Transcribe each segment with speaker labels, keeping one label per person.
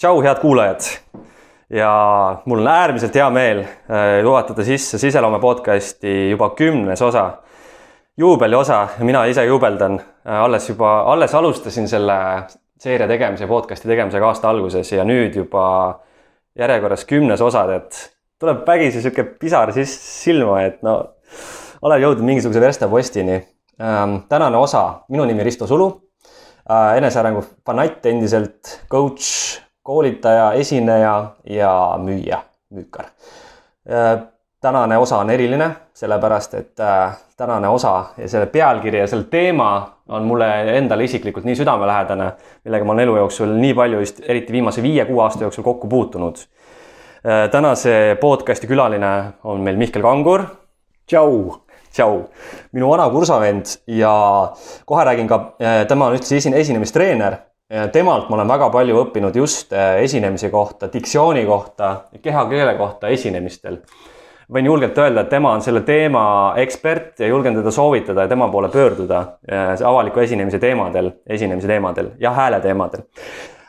Speaker 1: tšau, head kuulajad. ja mul on äärmiselt hea meel juhatada sisse Siseloome podcasti juba kümnes osa, juubeli osa ja mina ise juubeldan. alles juba, alles alustasin selle seeria tegemise, podcast'i tegemisega aasta alguses ja nüüd juba järjekorras kümnes osad, et tuleb vägisi sihuke pisar siis silma, et no olen jõudnud mingisuguse verstapostini. tänane osa, minu nimi Risto Sulu Äh, enesearengu fanatt endiselt, coach, koolitaja, esineja ja müüja, müükar. Äh, tänane osa on eriline, sellepärast et äh, tänane osa ja selle pealkiri ja selle teema on mulle endale isiklikult nii südamelähedane, millega ma olen elu jooksul nii palju eriti viimase viie-kuue aasta jooksul kokku puutunud. tänase podcast'i külaline on meil Mihkel Kangur.
Speaker 2: tšau
Speaker 1: tšau, minu vana kursavend ja kohe räägin ka, tema on esine, esinemistreener. Temalt ma olen väga palju õppinud just eh, esinemise kohta, diktsiooni kohta, kehakeele kohta esinemistel. võin julgelt öelda, et tema on selle teema ekspert ja julgen teda soovitada ja tema poole pöörduda eh, avaliku esinemise teemadel, esinemise teemadel ja hääle teemadel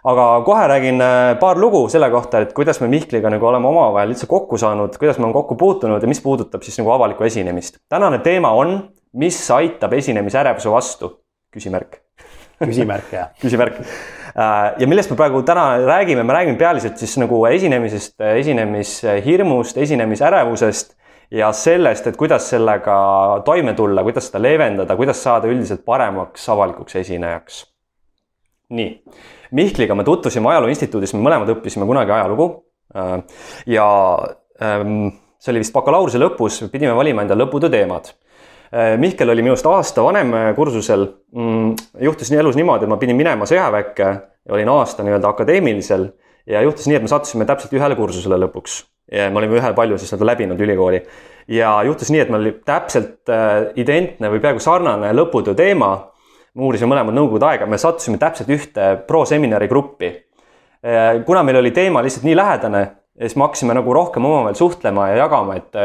Speaker 1: aga kohe räägin äh, paar lugu selle kohta, et kuidas me Mihkliga nagu oleme omavahel üldse kokku saanud, kuidas me oleme kokku puutunud ja mis puudutab siis nagu avalikku esinemist. tänane teema on, mis aitab esinemisärevuse vastu? küsimärk.
Speaker 2: Küsimärk, jah
Speaker 1: küsimärk. Äh, ja millest me praegu täna räägime, me räägime pealiselt siis nagu esinemisest, esinemishirmust, esinemisärevusest ja sellest, et kuidas sellega toime tulla, kuidas seda leevendada, kuidas saada üldiselt paremaks avalikuks esinejaks. nii Mihkliga me tutvusime Ajaloo Instituudis, me mõlemad õppisime kunagi ajalugu. Äh, ja ähm, see oli vist bakalaureuse lõpus, pidime valima endale lõputöö teemad. Äh, Mihkel oli minust aasta vanem kursusel. Mm, juhtus nii elus niimoodi, et ma pidin minema sõjaväkke ja olin aasta nii-öelda akadeemilisel ja juhtus nii, et me sattusime täpselt ühele kursusele lõpuks. ja me olime ühel palju siis nii-öelda läbinud ülikooli ja juhtus nii, et meil oli täpselt äh, identne või peaaegu sarnane lõputöö teema me uurisime mõlemad nõukogude aega, me sattusime täpselt ühte proseminari gruppi. Kuna meil oli teema lihtsalt nii lähedane, siis me hakkasime nagu rohkem omavahel suhtlema ja jagama, et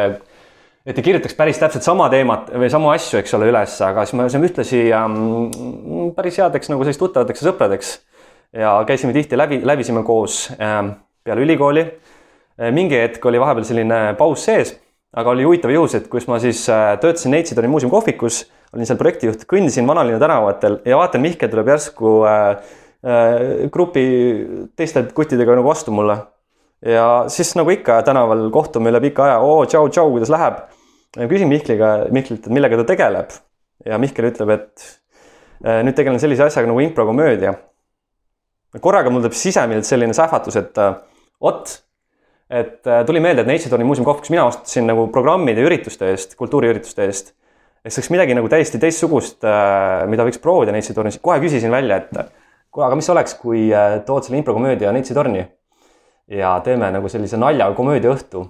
Speaker 1: et ei kirjutaks päris täpselt sama teemat või samu asju, eks ole, üles, aga siis me saime ühtlasi ähm, päris headeks nagu sellist tuttavateks ja sõpradeks. ja käisime tihti läbi, läbisime koos ähm, peale ülikooli äh,. mingi hetk oli vahepeal selline paus sees, aga oli huvitav juhus, et kus ma siis äh, töötasin Neitsidori muuseumi kohvikus olin seal projektijuht, kõndisin vanalinna tänavatel ja vaatan, Mihkel tuleb järsku äh, äh, grupi teiste kuttidega nagu vastu mulle. ja siis nagu ikka tänaval kohtume üle pika aja, oo tšau, tšau, kuidas läheb. Küsin Mihkliga, Mihklilt, et millega ta tegeleb. ja Mihkel ütleb, et äh, nüüd tegelen sellise asjaga nagu improkomöödia. korraga mul tuleb sisemiselt selline sähvatus, et äh, vot et äh, tuli meelde, et Neitsidoni muuseumi koht, kus mina vastutasin nagu programmide ja ürituste eest, kultuuriürituste eest et see oleks midagi nagu täiesti teistsugust, äh, mida võiks proovida Neitsi tornis. kohe küsisin välja, et kuule, aga mis oleks, kui äh, tood selle improkomöödia Neitsi torni ja teeme nagu sellise nalja komöödia õhtu.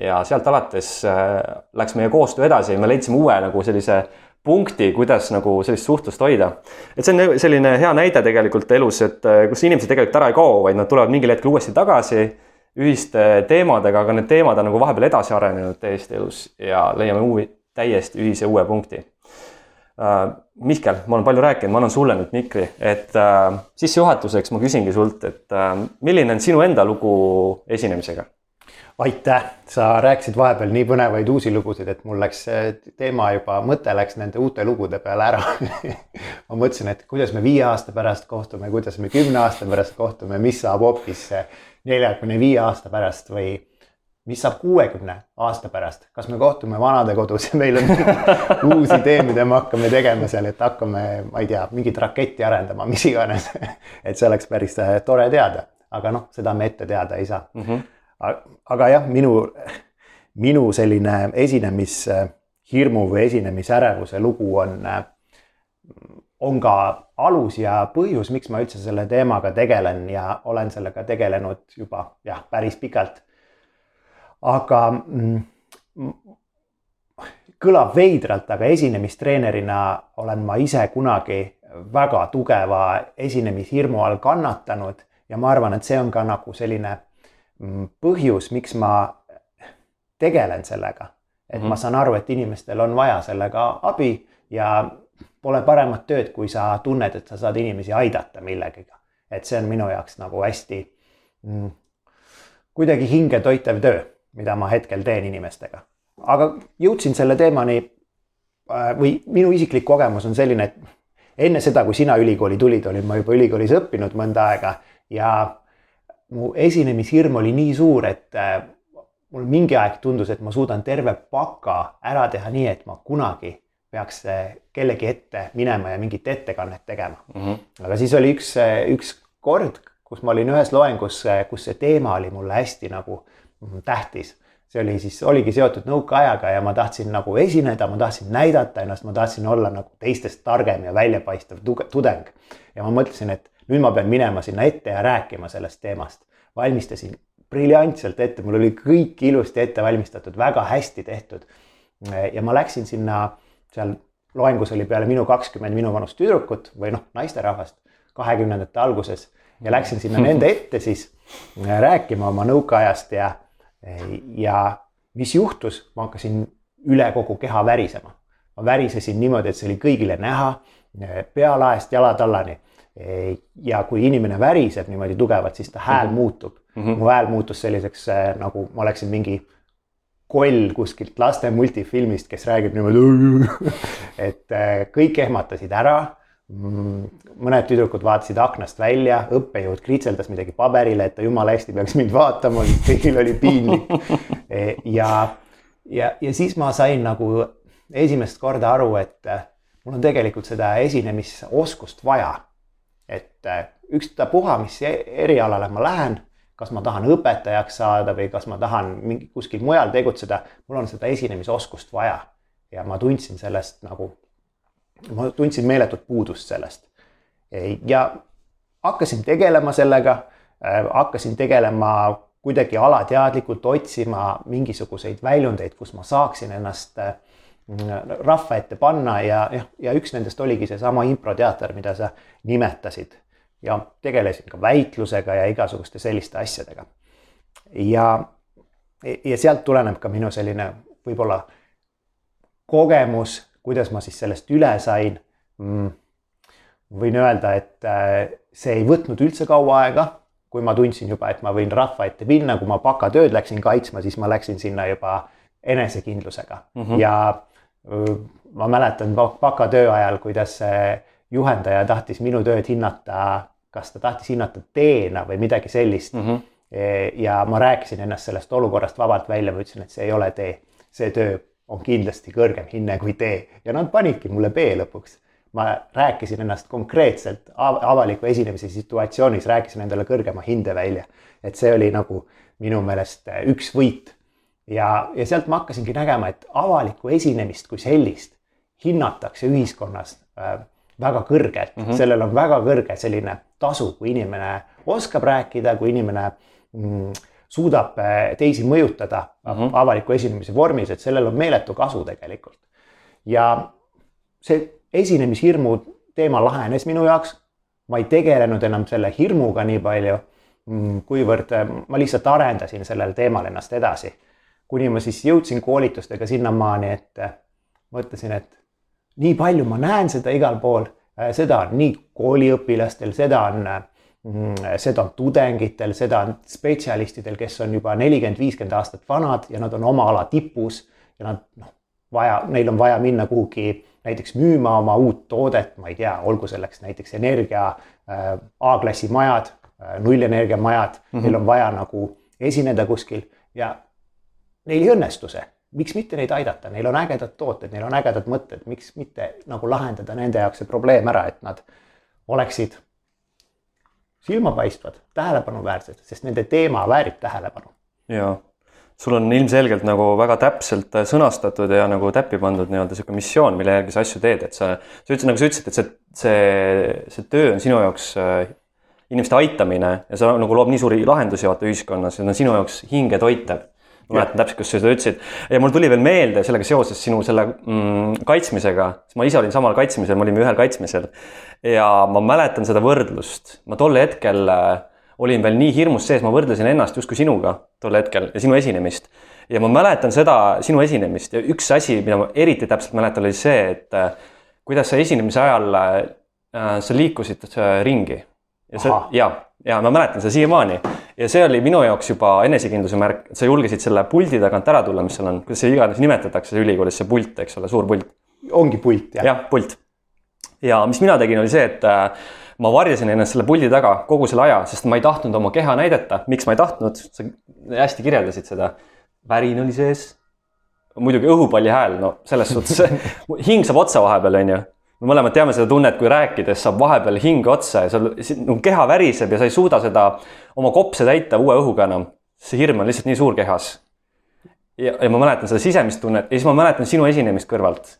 Speaker 1: Ja sealt alates äh, läks meie koostöö edasi ja me leidsime uue nagu sellise punkti, kuidas nagu sellist suhtlust hoida. et see on selline hea näide tegelikult elus, et kus inimesed tegelikult ära ei kao, vaid nad tulevad mingil hetkel uuesti tagasi ühiste teemadega, aga need teemad on nagu vahepeal edasi arenenud täiesti elus ja leiame uusi, täiesti ühise uue punkti uh,. Mihkel, ma olen palju rääkinud, ma annan sulle nüüd mikri, et uh, sissejuhatuseks ma küsingi sult, et milline on sinu enda lugu esinemisega?
Speaker 2: Aitäh, sa rääkisid vahepeal nii põnevaid uusi lugusid, et mul läks teema juba, mõte läks nende uute lugude peale ära. Ma mõtlesin, et kuidas me viie aasta pärast kohtume, kuidas me kümne aasta pärast kohtume, mis saab hoopis neljakümne viie aasta pärast või mis saab kuuekümne aasta pärast, kas me kohtume vanadekodus ja meil on uus idee, mida me hakkame tegema seal, et hakkame, ma ei tea, mingit raketti arendama, mis iganes. Et see oleks päris äh, tore teada, aga noh, seda me ette teada ei saa. Mm. -hmm. Aga jah, minu, minu selline esinemishirmu või esinemisärevuse lugu on, äh, on ka alus ja põhjus, miks ma üldse selle teemaga tegelen ja olen sellega tegelenud juba jah, päris pikalt. Aga mm, kõlab veidralt, aga esinemistreenerina olen ma ise kunagi väga tugeva esinemishirmu all kannatanud ja ma arvan, et see on ka nagu selline põhjus, miks ma tegelen sellega. et mm -hmm. ma mhm. saan aru, et inimestel on vaja sellega abi ja pole paremat tööd, kui sa tunned, et sa saad inimesi aidata millegagi. et see on minu jaoks nagu hästi mm, kuidagi hinge toitev töö, mida ma hetkel teen inimestega. aga jõudsin selle teemani äh, või minu isiklik kogemus on selline, et enne seda, kui sina ülikooli tulid, olin ma juba ülikoolis õppinud mõnda aega ja mu esinemishirm oli nii suur, et äh, mul mingi aeg tundus, et ma suudan terve paka ära teha nii, et ma kunagi peaks äh, kellegi ette minema ja mingit ettekannet tegema mm. -hmm. aga siis oli üks, üks kord, kus ma olin ühes loengus, kus see teema oli mulle hästi nagu mm, tähtis. see oli siis, oligi seotud nõukaajaga ja ma tahtsin nagu esineda, ma tahtsin näidata ennast, ma tahtsin olla nagu teistest targem ja väljapaistev tudeng. ja ma mõtlesin, et nüüd ma pean minema sinna ette ja rääkima sellest teemast. valmistasin briljantselt ette, mul oli kõik ilusti ette valmistatud, väga hästi tehtud. ja ma läksin sinna, seal loengus oli peale minu kakskümmend minu vanust tüdrukut või noh, naisterahvast kahekümnendate alguses ja läksin sinna nende ette siis äh, rääkima oma nõukaajast ja, ja mis juhtus, ma hakkasin üle kogu keha värisema. ma värisesin niimoodi, et see oli kõigile näha, äh, pealaest jalatallani. Ja kui inimene väriseb niimoodi tugevalt, siis ta hääl muutub mm. -hmm. mu hääl muutus selliseks äh, nagu ma oleksin mingi koll kuskilt laste multifilmist, kes räägib niimoodi. et kõik ehmatasid ära Mm, mõned tüdrukud vaatasid aknast välja, õppejõud kritseldas midagi paberile, et ta jumala hästi peaks mind vaatama, kõigil oli piinlik. E, ja, ja, ja siis ma sain nagu esimest korda aru, et äh, mul on tegelikult seda esinemisoskust vaja. Et äh, ükstapuha, mis e-, erialale ma lähen, kas ma tahan õpetajaks saada või kas ma tahan mingi kuskil mujal tegutseda, mul on seda esinemisoskust vaja. ja ma tundsin sellest nagu ma tundsin meeletut puudust sellest. ja hakkasin tegelema sellega, äh, hakkasin tegelema kuidagi alateadlikult otsima mingisuguseid väljundeid, kus ma saaksin ennast äh, rahva ette panna ja, ja, ja üks nendest oligi seesama improteater, mida sa nimetasid. ja tegelesin ka väitlusega ja igasuguste selliste asjadega. ja, ja sealt tuleneb ka minu selline võib-olla kogemus kuidas ma siis sellest üle sain mm,? võin öelda, et äh, see ei võtnud üldse kaua aega, kui ma tundsin juba, et ma võin rahva ette minna, kui ma bakatööd läksin kaitsma, siis ma läksin sinna juba enesekindlusega mm -hmm. ja ma mäletan bakatöö ajal, kuidas juhendaja tahtis minu tööd hinnata, kas ta tahtis hinnata teena või midagi sellist mm. -hmm. ja ma rääkisin ennast sellest olukorrast vabalt välja, ma ütlesin, et see ei ole tee, see töö on kindlasti kõrgem hinne kui D ja nad panidki mulle B lõpuks. ma rääkisin ennast konkreetselt avaliku esinemise situatsioonis, rääkisin endale kõrgema hinde välja. et see oli nagu minu meelest üks võit. Ja, ja sealt ma hakkasingi nägema, et avalikku esinemist kui sellist hinnatakse ühiskonnas äh, väga kõrgelt mm, -hmm. sellel on väga kõrge selline tasu, kui inimene oskab rääkida, kui inimene mm, suudab äh, teisi mõjutada mm -hmm. avaliku esinemise vormis, et sellel on meeletu kasu tegelikult. ja see esinemishirmu teema lahenes minu jaoks. ma ei tegelenud enam selle hirmuga nii palju, mm, kuivõrd äh, ma lihtsalt arendasin sellel teemal ennast edasi. Kuni ma siis jõudsin koolitustega sinnamaani, et äh, mõtlesin, et nii palju ma näen seda igal pool, seda on nii kooliõpilastel, seda on Mm, seda on tudengitel, seda on spetsialistidel, kes on juba nelikümmend, viiskümmend aastat vanad ja nad on oma ala tipus ja nad noh, vaja, neil on vaja minna kuhugi näiteks müüma oma uut toodet, ma ei tea, olgu selleks näiteks energia äh, A-klassi majad äh,, nullenergia majad mm, -hmm. neil on vaja nagu esineda kuskil ja neil ei õnnestu see. miks mitte neid aidata, neil on ägedad tooted, neil on ägedad mõtted, miks mitte nagu lahendada nende jaoks see probleem ära, et nad oleksid silmapaistvad, tähelepanuväärsed, sest nende teema väärib tähelepanu.
Speaker 1: ja, sul on ilmselgelt nagu väga täpselt äh, sõnastatud ja nagu täppi pandud nii-öelda sihuke missioon, mille järgi sa asju teed, et sa, sa ütlesid, nagu sa ütlesid, et see, see, see töö on sinu jaoks äh, inimeste aitamine ja see nagu loob nii suuri lahendusi vaata ühiskonnas ja ta on sinu jaoks hinge toitev ma mäletan täpselt, kus sa seda ütlesid ja mul tuli veel meelde sellega seoses sinu selle mm, kaitsmisega, sest ma ise olin samal kaitsmisel, me olime ühel kaitsmisel. ja ma mäletan seda võrdlust, ma tol hetkel äh, olin veel nii hirmus sees, ma võrdlesin ennast justkui sinuga tol hetkel ja sinu esinemist. ja ma mäletan seda sinu esinemist ja üks asi, mida ma eriti täpselt mäletan, oli see, et äh, kuidas sa esinemise ajal äh,, sa liikusid äh, ringi. Ja sa, ja, ja ma mäletan seda siiamaani ja see oli minu jaoks juba enesekindluse märk, et sa julgesid selle puldi tagant ära tulla, mis seal on, kuidas see iganes nimetatakse ülikoolis, see pult, eks ole, suur pult.
Speaker 2: ongi pult jah?
Speaker 1: jah, pult. ja mis mina tegin, oli see, et äh, ma varjasin ennast selle puldi taga kogu selle aja, sest ma ei tahtnud oma keha näidata. miks ma ei tahtnud, sa hästi kirjeldasid seda. värin oli sees. muidugi õhupalli hääl, no selles suhtes hing saab otsa vahepeal, onju me mõlemad teame seda tunnet, kui rääkides saab vahepeal hing otsa ja sul nagu keha väriseb ja sa ei suuda seda oma kopse täita uue õhuga enam. see hirm on lihtsalt nii suur kehas. ja, ja ma mäletan seda sisemist tunnet ja siis ma mäletan sinu esinemist kõrvalt,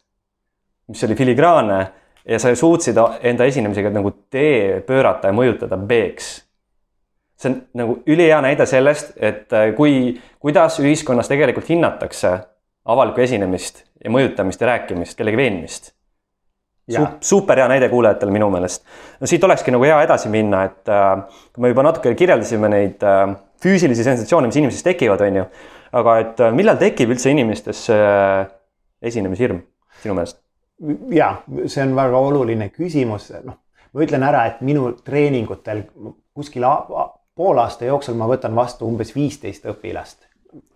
Speaker 1: mis oli filigraanne ja sa suutsid enda esinemisega nagu tee pöörata ja mõjutada B-ks. see on nagu ülihea näide sellest, et äh, kui, kuidas ühiskonnas tegelikult hinnatakse avalikku esinemist ja mõjutamist ja rääkimist, kellegi veenmist super hea näide kuulajatele minu meelest. no siit olekski nagu hea edasi minna, et äh, me juba natuke kirjeldasime neid äh, füüsilisi sensatsioone, mis inimestes tekivad, on ju. aga et äh, millal tekib üldse inimestes äh, esinemishirm sinu meelest?
Speaker 2: ja see on väga oluline küsimus, noh, ma ütlen ära, et minu treeningutel kuskil poole aasta jooksul ma võtan vastu umbes viisteist õpilast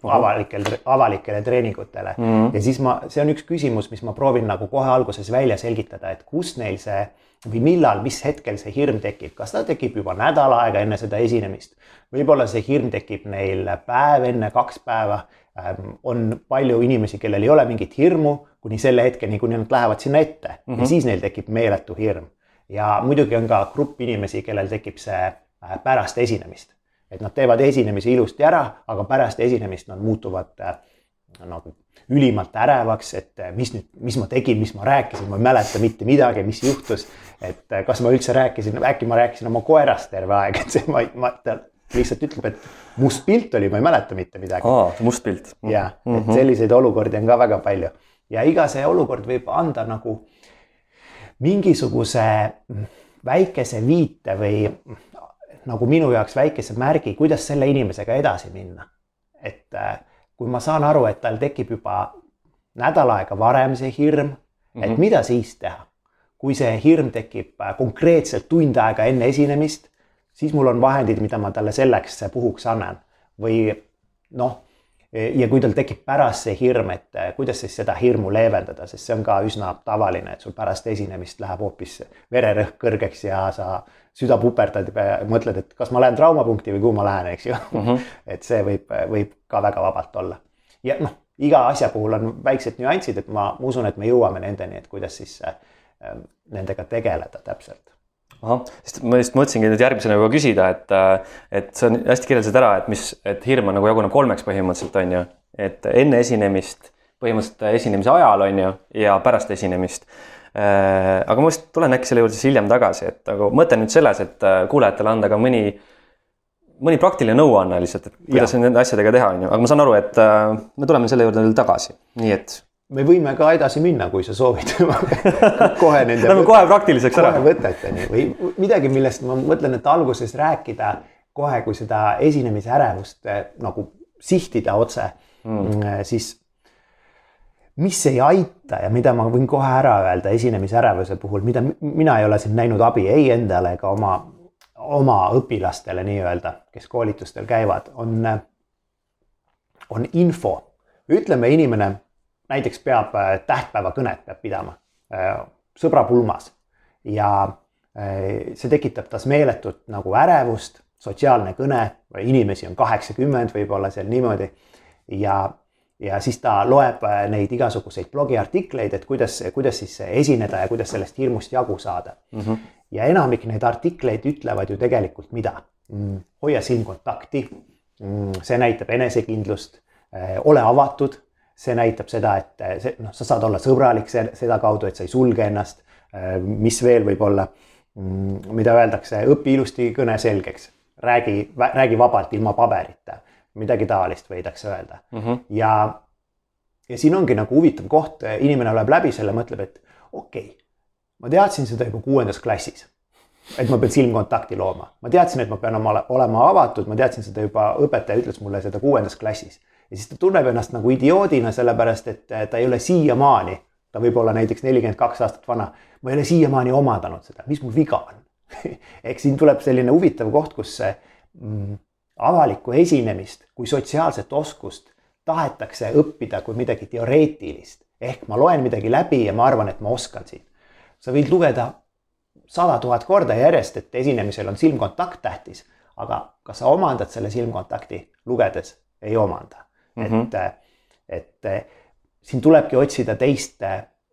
Speaker 2: avalikel, avalikele treeningutele mm. -hmm. ja siis ma, see on üks küsimus, mis ma proovin nagu kohe alguses välja selgitada, et kus neil see või millal, mis hetkel see hirm tekib, kas ta tekib juba nädal aega enne seda esinemist. võib-olla see hirm tekib neil päev enne, kaks päeva. on palju inimesi, kellel ei ole mingit hirmu kuni selle hetkeni, kuni nad lähevad sinna ette mm -hmm. ja mhm. siis neil tekib meeletu hirm. ja muidugi on ka grupp inimesi, kellel tekib see äh, pärast esinemist et nad teevad esinemise ilusti ära, aga pärast esinemist nad muutuvad nagu ülimalt ärevaks, et äh, mis nüüd, mis ma tegin, mis ma rääkisin, ma ei mäleta mitte midagi, mis juhtus. et äh, kas ma üldse rääkisin, äkki ma rääkisin oma koerast terve aeg, et see ma, ma, ta lihtsalt ütleb, et must pilt oli, ma ei mäleta mitte midagi.
Speaker 1: aa, must pilt.
Speaker 2: jah, et mhm. selliseid olukordi on ka väga palju ja iga see olukord võib anda nagu mingisuguse väikese viite või nagu minu jaoks väikese märgi, kuidas selle inimesega edasi minna. et äh, kui ma saan aru, et tal tekib juba nädal aega varem see hirm mm, -hmm. et mhm. mida siis teha. kui see hirm tekib äh, konkreetselt tund aega enne esinemist, siis mul on vahendid, mida ma talle selleks puhuks annan või noh ja kui tal tekib pärast see hirm, et eh, kuidas siis seda hirmu leevendada, sest see on ka üsna tavaline, et sul pärast esinemist läheb hoopis vererõhk kõrgeks ja sa süda puperdad ja mõtled, et kas ma lähen traumapunkti või kuhu ma lähen, eks ju mm. -hmm. et see võib, võib ka väga vabalt olla. ja noh, iga asja puhul on väiksed nüansid, et ma, ma usun, et me jõuame nendeni, et kuidas siis äh, nendega tegeleda täpselt
Speaker 1: ahah, sest ma just mõtlesingi nüüd järgmisena juba küsida, et, äh, et sa hästi kirjeldasid ära, et mis, et hirm on nagu jaguneb kolmeks põhimõtteliselt on ju, et enne esinemist, põhimõtteliselt esinemise ajal on ju ja pärast esinemist. Äh, aga ma just tulen äkki selle juurde siis hiljem tagasi, et aga mõte nüüd selles, et äh, kuulajatele anda ka mõni, mõni praktiline nõuanne lihtsalt, et kuidas ja. nende asjadega teha, on ju, aga ma saan aru, et me tuleme selle juurde veel tagasi, nii et
Speaker 2: me võime ka edasi minna, kui sa soovid
Speaker 1: kohe nende. Lähme kohe praktiliseks ära.
Speaker 2: võteteni või midagi, millest ma mõtlen, et alguses rääkida kohe, kui seda esinemise ärevust eh, nagu sihtida otse mm., mm eh, siis mis ei aita ja mida ma võin kohe ära öelda esinemise ärevuse puhul, mida mina ei ole siin näinud abi ei endale ega oma, oma õpilastele nii-öelda, kes koolitustel käivad, on, on info. ütleme, inimene näiteks peab äh, tähtpäevakõnet peab pidama äh, sõbra pulmas ja äh, see tekitab tas meeletut nagu ärevust, sotsiaalne kõne, inimesi on kaheksakümmend võib-olla seal niimoodi ja, ja siis ta loeb neid igasuguseid blogiartikleid, et kuidas, kuidas siis esineda ja kuidas sellest hirmust jagu saada mm. -hmm. ja enamik neid artikleid ütlevad ju tegelikult mida mm,? hoia silmkontakti mm,, see näitab enesekindlust, ole avatud see näitab seda, et eh, see noh, sa saad olla sõbralik sedakaudu, et sa ei sulge ennast. Mis veel võib olla, mm, mida öeldakse, õpi ilusti kõne selgeks, räägi, räägi vabalt ilma paberita, midagi taolist võidakse öelda mm. -hmm. ja, ja siin ongi nagu huvitav koht, inimene loeb läbi selle, mõtleb, et okei okay,, ma teadsin seda juba kuuendas klassis et ma pean silmkontakti looma, ma teadsin, et ma pean oma, olema avatud, ma teadsin seda juba, õpetaja ütles mulle seda kuuendas klassis ja siis ta tunneb ennast nagu idioodina, sellepärast et ta ei ole siiamaani, ta võib olla näiteks nelikümmend kaks aastat vana, ma ei ole siiamaani omandanud seda, mis mul viga on ehk siin tuleb selline huvitav koht, kus mm, avalikku esinemist kui sotsiaalset oskust tahetakse õppida kui midagi teoreetilist. ehk ma loen midagi läbi ja ma arvan, et ma oskan siin. sa võid lugeda sada tuhat korda järjest, et esinemisel on silmkontakt tähtis, aga kas sa omandad selle silmkontakti lugedes? ei omanda mm. -hmm. et, et siin tulebki otsida teist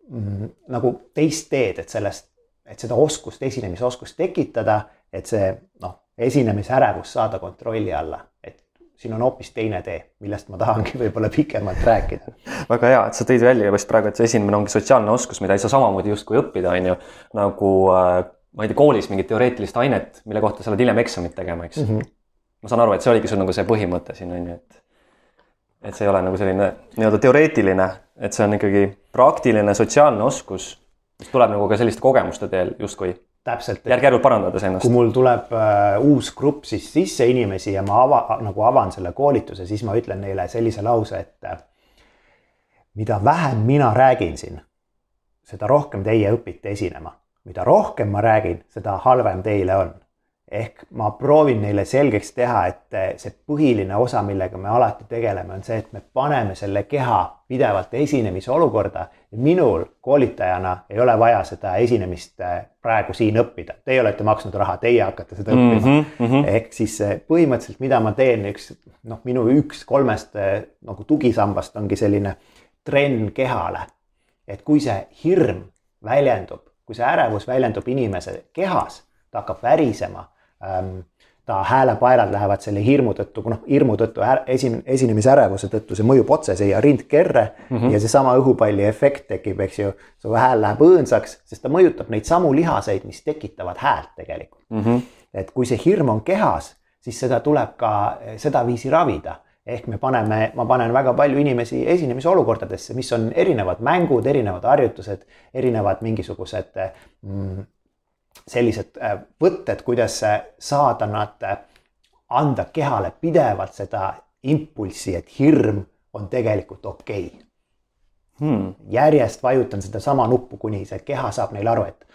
Speaker 2: mm, nagu teist teed, et sellest, et seda oskust, esinemisoskust tekitada, et see noh, esinemisärevus saada kontrolli alla, et siin on hoopis teine tee, millest ma tahangi võib-olla pikemalt rääkida.
Speaker 1: väga hea, et sa tõid välja just praegu, et see esinemine ongi sotsiaalne oskus, mida ei saa samamoodi justkui õppida, on ju, nagu äh, ma ei tea, koolis mingit teoreetilist ainet, mille kohta sa oled hiljem eksamit tegema, eks mm. -hmm. ma saan aru, et see oligi sul nagu see põhimõte siin on ju, et et see ei ole nagu selline nii-öelda teoreetiline, et see on ikkagi praktiline sotsiaalne oskus, mis tuleb nagu ka selliste kogemuste teel justkui
Speaker 2: täpselt.
Speaker 1: järk-järgult parandades ennast.
Speaker 2: kui mul tuleb äh, uus grupp siis sisse inimesi ja ma ava, nagu avan selle koolituse, siis ma ütlen neile sellise lause, et äh, mida vähem mina räägin siin, seda rohkem teie õpite esinema. mida rohkem ma räägin, seda halvem teile on ehk ma proovin neile selgeks teha, et see põhiline osa, millega me alati tegeleme, on see, et me paneme selle keha pidevalt esinemise olukorda. minul koolitajana ei ole vaja seda esinemist äh, praegu siin õppida, teie olete maksnud raha, teie hakkate seda mm -hmm, õppima mm. -hmm. ehk siis äh, põhimõtteliselt, mida ma teen, üks noh, minu üks kolmest nagu tugisambast ongi selline trenn kehale. et kui see hirm väljendub, kui see ärevus väljendub inimese kehas, ta hakkab värisema ta häälepaelad lähevad selle hirmu tõttu, noh hirmu tõttu, esin-, esinemisärevuse tõttu, see mõjub otse siia rindkerre mm -hmm. ja seesama õhupalli efekt tekib, eks ju. su hääl läheb õõnsaks, sest ta mõjutab neid samu lihaseid, mis tekitavad häält tegelikult mm. -hmm. et kui see hirm on kehas, siis seda tuleb ka sedaviisi ravida ehk me paneme, ma panen väga palju inimesi esinemisolukordadesse, mis on erinevad mängud, erinevad harjutused, erinevad mingisugused mm, sellised äh, võtted, kuidas saada nad, äh, anda kehale pidevalt seda impulssi, et hirm on tegelikult okei okay. hmm.. järjest vajutan sedasama nuppu, kuni see keha saab neil aru, et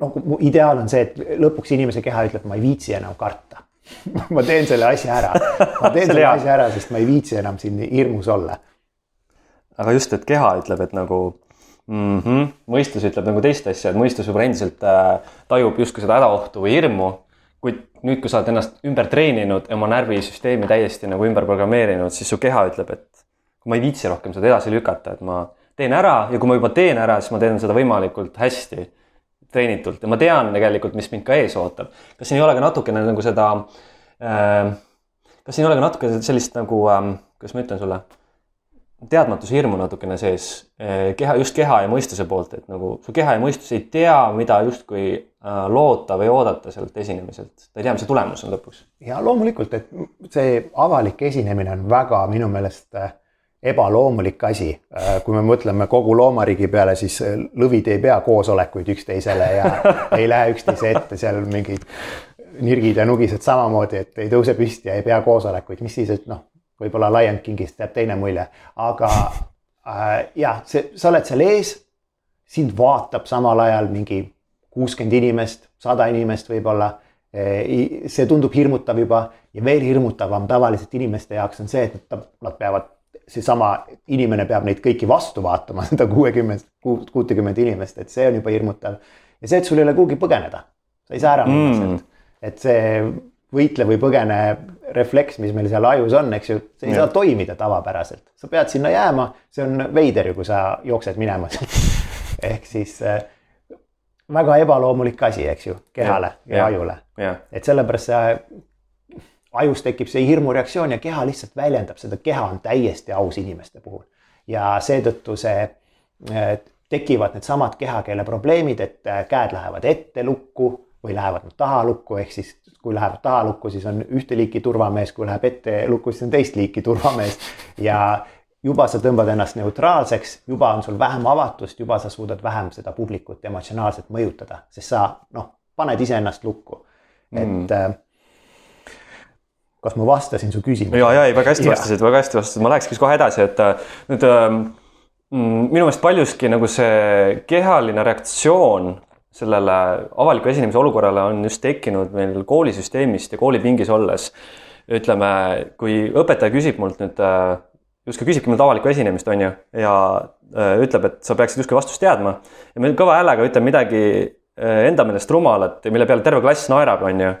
Speaker 2: no mu ideaal on see, et lõpuks inimese keha ütleb, ma ei viitsi enam karta ma teen selle asja ära, ma teen selle asja ära, sest ma ei viitsi enam siin hirmus olla.
Speaker 1: aga just, et keha ütleb, et nagu mm. -hmm. mõistus ütleb nagu teist asja, et mõistus võib-olla endiselt äh, tajub justkui seda hädaohtu või hirmu. kuid nüüd, kui sa oled ennast ümber treeninud oma närvisüsteemi täiesti nagu ümber programmeerinud, siis su keha ütleb, et ma ei viitsi rohkem seda edasi lükata, et ma teen ära ja kui ma juba teen ära, siis ma teen seda võimalikult hästi treenitult ja ma tean tegelikult, mis mind ka ees ootab. kas siin ei ole ka natukene nagu seda äh,, kas siin ei ole ka natuke sellist nagu äh,, kuidas ma ütlen sulle teadmatuse hirmu natukene sees eh, keha, just keha ja mõistuse poolt, et nagu su keha ja mõistus ei tea, mida justkui äh, loota või oodata sellelt esinemiselt. ta ei tea, mis see tulemus on lõpuks.
Speaker 2: ja loomulikult, et see avalik esinemine on väga minu meelest äh, ebaloomulik asi. Äh, kui me mõtleme kogu loomariigi peale, siis lõvid ei pea koosolekuid üksteisele ja ei lähe üksteise ette seal mingid nirgid ja nugised samamoodi, et ei tõuse püsti ja ei pea koosolekuid, mis siis, et noh, võib-olla Lion Kingist jääb teine mulje, aga äh, jah, see, sa oled seal ees, sind vaatab samal ajal mingi kuuskümmend inimest, sada inimest võib-olla. Äh, see tundub hirmutav juba ja veel hirmutavam tavaliselt inimeste jaoks on see, et nad peavad, seesama inimene peab neid kõiki vastu vaatama, seda kuuekümmet, kuutekümmet inimest, et see on juba hirmutav. ja see, et sul ei ole kuhugi põgeneda, sa ei saa ära minna mm. sealt, et see võitle või põgene refleks, mis meil seal ajus on, eks ju, see ei ja. saa toimida tavapäraselt, sa pead sinna jääma, see on veider ju, kui sa jooksed minema ehk siis äh, väga ebaloomulik asi, eks ju, kehale ja, ja ajule. et sellepärast see ajus tekib see hirmureaktsioon ja keha lihtsalt väljendab seda, keha on täiesti aus inimeste puhul. ja seetõttu see äh, tekivad needsamad kehakeele probleemid, et äh, käed lähevad ette lukku või lähevad nad taha lukku, ehk siis kui läheb tahalukku, siis on ühte liiki turvamees, kui läheb ette lukku, siis on teist liiki turvamees. ja juba sa tõmbad ennast neutraalseks, juba on sul vähem avatust, juba sa suudad vähem seda publikut emotsionaalselt mõjutada, sest sa noh, paned iseennast lukku. et mm. Äh, kas ma vastasin su küsimusele?
Speaker 1: ja, ja ei, väga hästi vastasid, väga hästi vastasid, ma lähekski kohe edasi, et äh, nüüd ähm, mm, minu meelest paljuski nagu see kehaline reaktsioon sellele avaliku esinemise olukorrale on just tekkinud meil koolisüsteemist ja koolipingis olles. ütleme, kui õpetaja küsib mult nüüd äh, justkui küsibki mult avalikku esinemist, on ju, ja äh, ütleb, et sa peaksid justkui vastust teadma. ja ma kõva häälega ütlen midagi äh, enda meelest rumalat ja mille peale terve klass naerab, on ju.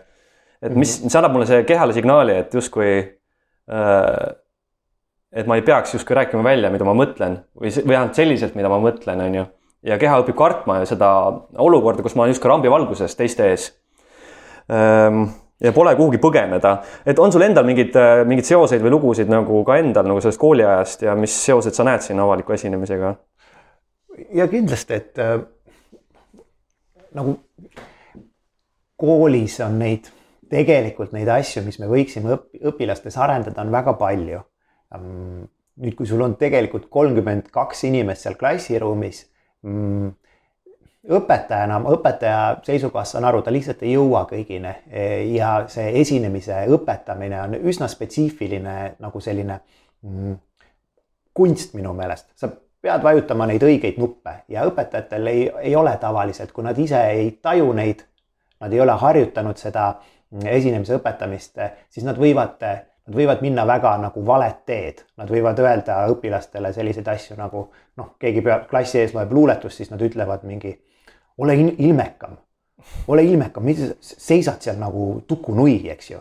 Speaker 1: et mis, see annab mulle see kehale signaali, et justkui et ma ei peaks justkui rääkima välja, mida ma mõtlen või, või vähemalt selliselt, mida ma mõtlen, on ju. Ja keha õpib kartma seda olukorda, kus ma olen justkui rambivalguses teiste ees ähm, ja pole kuhugi põgeneda. et on sul endal mingeid, äh, mingeid seoseid või lugusid nagu ka endal nagu sellest kooliajast ja mis seosed sa näed siin avaliku esinemisega?
Speaker 2: ja kindlasti, et äh, nagu koolis on neid, tegelikult neid asju, mis me võiksime õp õpilastes arendada, on väga palju. nüüd, kui sul on tegelikult kolmkümmend kaks inimest seal klassiruumis mm, õpetajana, õpetaja seisukohast saan aru, ta lihtsalt ei jõua kõigini ja see esinemise õpetamine on üsna spetsiifiline nagu selline mm, kunst minu meelest. sa pead vajutama neid õigeid nuppe ja õpetajatel ei, ei ole tavaliselt, kui nad ise ei taju neid, nad ei ole harjutanud seda esinemise õpetamist, siis nad võivad, nad võivad minna väga nagu valet teed. Nad võivad öelda õpilastele selliseid asju nagu noh, keegi peab klassi ees loeb luuletust, siis nad ütlevad mingi ole ilmekam, ole ilmekam, mitte seisad seal nagu tukunui, eks ju.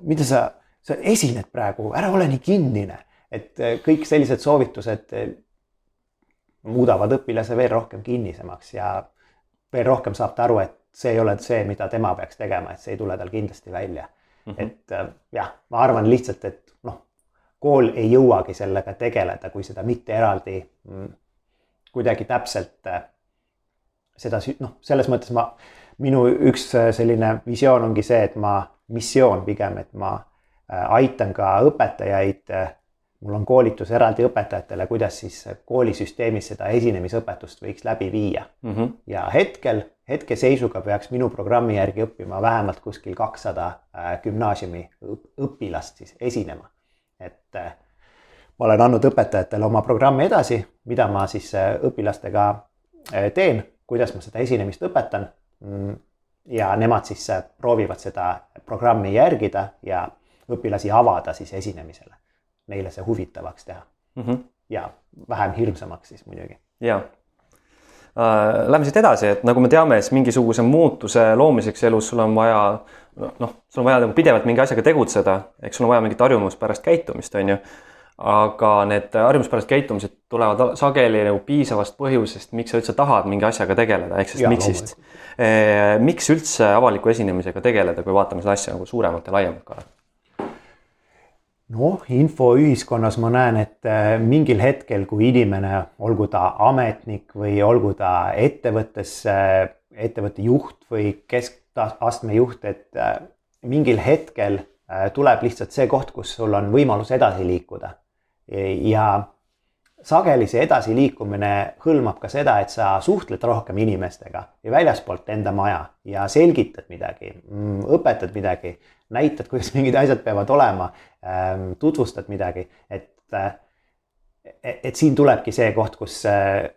Speaker 2: mida sa, sa esined praegu, ära ole nii kinnine, et eh, kõik sellised soovitused eh, muudavad õpilase veel rohkem kinnisemaks ja veel rohkem saab ta aru, et see ei ole see, mida tema peaks tegema, et see ei tule tal kindlasti välja mm. -hmm. et eh, jah, ma arvan lihtsalt, et noh, kool ei jõuagi sellega tegeleda, kui seda mitte eraldi mm, kuidagi täpselt seda noh, selles mõttes ma, minu üks äh, selline visioon ongi see, et ma, missioon pigem, et ma äh, aitan ka õpetajaid. Äh, mul on koolitus eraldi õpetajatele, kuidas siis koolisüsteemis seda esinemisõpetust võiks läbi viia mm. -hmm. ja hetkel, hetkeseisuga peaks minu programmi järgi õppima vähemalt kuskil kakssada gümnaasiumi õpilast siis esinema. et ma olen andnud õpetajatele oma programmi edasi, mida ma siis õpilastega teen kuidas ma seda esinemist õpetan. Mm, ja nemad siis äh, proovivad seda programmi järgida ja õpilasi avada siis esinemisele. Neile see huvitavaks teha mm. -hmm. ja vähem hirmsamaks siis muidugi.
Speaker 1: ja äh,. Lähme siit edasi, et nagu me teame, siis mingisuguse muutuse loomiseks elus sul on vaja noh, sul on vaja nagu pidevalt mingi asjaga tegutseda, eks sul on vaja mingit harjumuspärast käitumist, on ju aga need harjumuspärased käitumised tulevad sageli nagu piisavast põhjusest, miks sa üldse tahad mingi asjaga tegeleda, ehk siis miksist. Eh, miks üldse avaliku esinemisega tegeleda, kui vaatame seda asja nagu suuremalt ja laiemalt ka?
Speaker 2: Noh, infoühiskonnas ma näen, et eh, mingil hetkel, kui inimene, olgu ta ametnik või olgu ta ettevõttes, ettevõtte juht või keskastme juht, et eh, mingil hetkel tuleb lihtsalt see koht, kus sul on võimalus edasi liikuda. Ja sageli see edasiliikumine hõlmab ka seda, et sa suhtled rohkem inimestega ja väljaspoolt enda maja ja selgitad midagi, mm, õpetad midagi, näitad, kuidas mingid asjad peavad olema, tutvustad midagi, et, äh, et siin tulebki see koht, kus äh,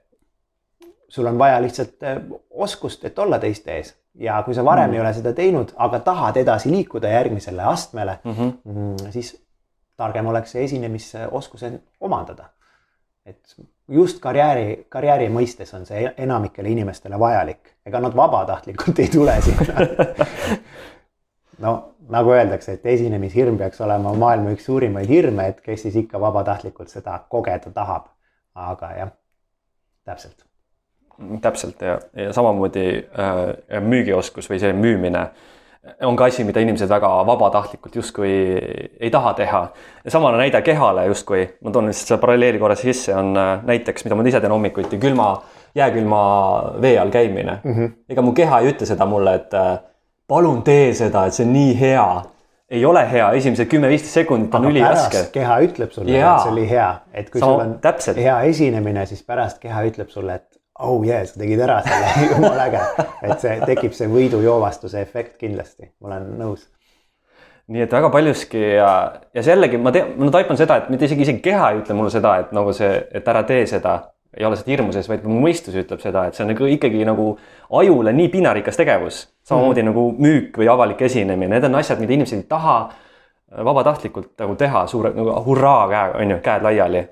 Speaker 2: sul on vaja lihtsalt äh, oskust, et olla teiste ees ja kui sa varem mm. ei ole seda teinud, aga tahad edasi liikuda järgmisele astmele mhm. mm, -hmm. siis targem oleks see esinemisoskuse omandada. et just karjääri, karjääri mõistes on see enamikele inimestele vajalik, ega nad vabatahtlikult ei tule sinna no nagu öeldakse, et esinemishirm peaks olema maailma üks suurimaid hirme, et kes siis ikka vabatahtlikult seda kogeda tahab. aga jah, täpselt.
Speaker 1: täpselt ja, ja samamoodi äh, müügioskus või see müümine on ka asi, mida inimesed väga vabatahtlikult justkui ei taha teha. samane näide kehale justkui, ma toon lihtsalt selle paralleeli korra sisse, on äh, näiteks, mida ma ise teen hommikuti, külma, jääkülma vee all käimine mm. -hmm. ega mu keha ei ütle seda mulle, et äh, palun tee seda, et see on nii hea. ei ole hea, esimesed kümme-viisteist sekundit on üliraske.
Speaker 2: keha ütleb sulle, et see oli hea, et kui Sama, sul on täpselt. hea esinemine, siis pärast keha ütleb sulle, et oh yeah, sa tegid ära selle, jumala äge. et see tekib see võidujoovastuse efekt kindlasti, ma olen nõus.
Speaker 1: nii et väga paljuski ja, ja jällegi ma tean, ma taipan seda, et mitte isegi, isegi keha ei ütle mulle seda, et nagu see, et ära tee seda. Ei ole seda hirmu sees, vaid mu mõistus ütleb seda, et see on nagu ikkagi nagu ajule nii pinnarikas tegevus. samamoodi mm nagu müük või avalik esinemine, need on asjad, mida inimesed ei taha vabatahtlikult nagu teha suure nagu hurraa käega, on ju, käed laiali.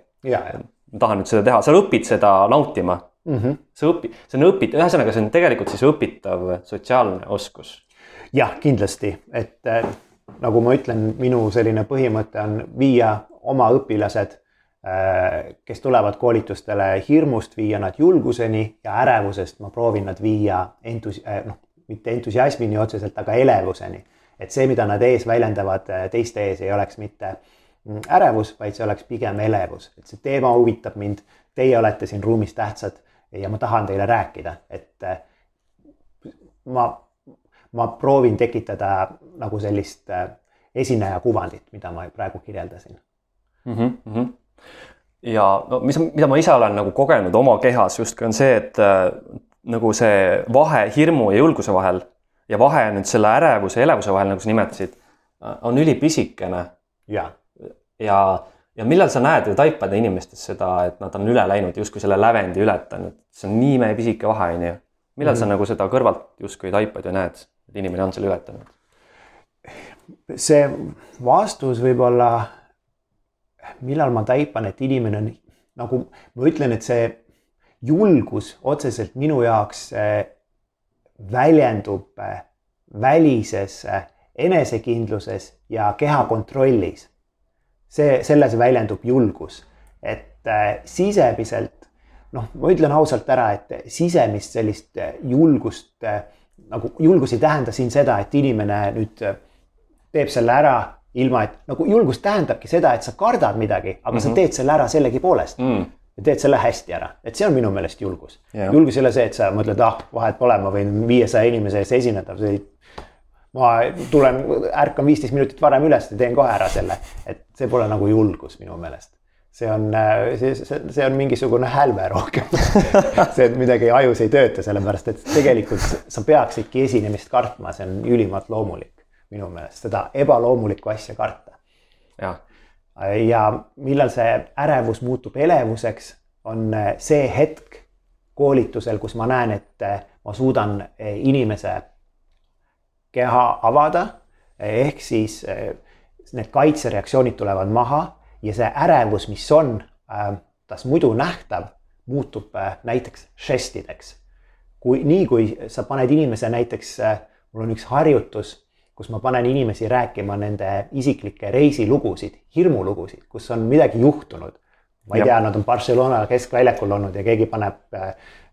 Speaker 1: ma tahan nüüd seda teha, sa õpid seda nautima
Speaker 2: mm. -hmm.
Speaker 1: sa õpi-, see on õpit-, ühesõnaga, see on tegelikult siis õpitav sotsiaalne oskus.
Speaker 2: jah, kindlasti, et äh, nagu ma ütlen, minu selline põhimõte on viia oma õpilased äh,, kes tulevad koolitustele hirmust, viia nad julguseni ja ärevusest ma proovin nad viia entus- äh,, noh, mitte entusiasmini otseselt, aga elevuseni. et see, mida nad ees väljendavad äh, teiste ees, ei oleks mitte mm, ärevus, vaid see oleks pigem elevus, et see teema huvitab mind. Teie olete siin ruumis tähtsad ja ma tahan teile rääkida, et äh, ma, ma proovin tekitada nagu sellist äh, esineja kuvandit, mida ma praegu kirjeldasin
Speaker 1: mm. -hmm. Ja no mis, mida ma ise olen nagu kogenud oma kehas justkui on see, et äh, nagu see vahe hirmu ja julguse vahel ja vahe nüüd selle ärevuse ja elevuse vahel, nagu sa nimetasid, on ülipisikene.
Speaker 2: ja,
Speaker 1: ja ja millal sa näed või taipad inimestes seda, et nad on üle läinud, justkui selle lävendi ületanud, see on nii imepisike vahe, on ju. millal mm. sa nagu seda kõrvalt justkui taipad ja näed, et inimene on selle ületanud?
Speaker 2: see vastus võib olla, millal ma taipan, et inimene on nagu ma ütlen, et see julgus otseselt minu jaoks väljendub välises enesekindluses ja kehakontrollis see, selles väljendub julgus, et äh, sisemiselt noh, ma ütlen ausalt ära, et sisemist sellist äh, julgust äh, nagu julgus ei tähenda siin seda, et inimene nüüd teeb selle ära ilma, et nagu julgus tähendabki seda, et sa kardad midagi, aga mm -hmm. sa mhm. teed selle ära sellegipoolest mm. ja teed selle hästi ära, et see on minu meelest julgus yeah.. julgus ei ole see, et sa mõtled, ah vahet pole, ma võin viiesaja inimese ees esineda, see ei ma tulen, ärkan viisteist minutit varem üles ja teen kohe ära selle, et see pole nagu julgus minu meelest. see on, see, see, see on mingisugune hälve rohkem see, et midagi ajus ei tööta, sellepärast et tegelikult sa peaksidki esinemist kartma, see on ülimalt loomulik minu meelest, seda ebaloomulikku asja karta. ja millal see ärevus muutub elevuseks, on see hetk koolitusel, kus ma näen, et ma suudan inimese keha avada. ehk siis eh, need kaitsereaktsioonid tulevad maha ja see ärevus, mis on tas eh, muidu nähtav, muutub eh, näiteks žestideks. kui nii, kui sa paned inimese näiteks, mul on üks harjutus, kus ma panen inimesi rääkima nende isiklikke reisilugusid, hirmulugusid, kus on midagi juhtunud. ma ei ja. tea, nad on Barcelona keskväljakul olnud ja keegi paneb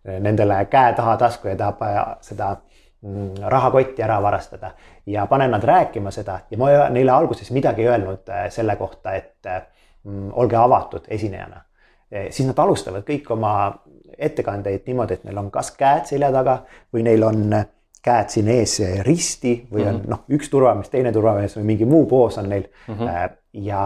Speaker 2: nendele käe taha tasku ja tahab seda Mm, rahakotti ära varastada ja panen nad rääkima seda ja ma neile alguses midagi ei öelnud äh, selle kohta, et mm, olge avatud esinejana. Siis nad alustavad kõik oma ettekandeid niimoodi, et neil on kas käed selja taga või neil on käed siin ees risti või on mm -hmm. noh, üks turvamees, teine turvamees või mingi muu poos on neil mm. -hmm. ja,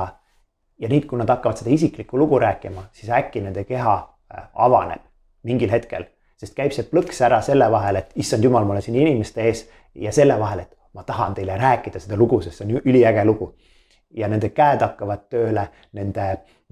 Speaker 2: ja nüüd, kui nad hakkavad seda isiklikku lugu rääkima, siis äkki nende keha äh, avaneb mingil hetkel sest käib see plõks ära selle vahel, et issand jumal, ma olen siin inimeste ees ja selle vahel, et ma tahan teile rääkida seda lugu, sest see on üliäge lugu. ja nende käed hakkavad tööle, nende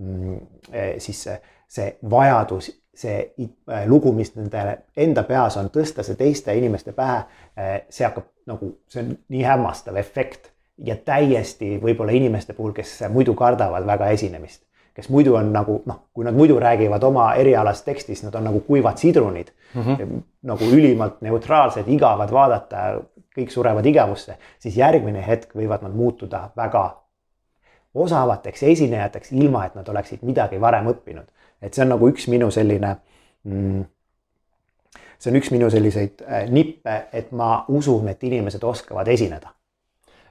Speaker 2: mm, eh, siis see, see vajadus, see eh, lugu, mis nende enda peas on, tõsta see teiste inimeste pähe, eh, see hakkab nagu, see on nii hämmastav efekt ja täiesti võib-olla inimeste puhul, kes muidu kardavad väga esinemist kes muidu on nagu noh, kui nad muidu räägivad oma erialast tekstist, nad on nagu kuivad sidrunid mm. -hmm. nagu ülimalt neutraalsed, igavad vaadata, kõik surevad igavusse, siis järgmine hetk võivad nad muutuda väga osavateks esinejateks, ilma et nad oleksid midagi varem õppinud. Et see on nagu üks minu selline mm, see on üks minu selliseid äh, nippe, et ma usun, et inimesed oskavad esineda.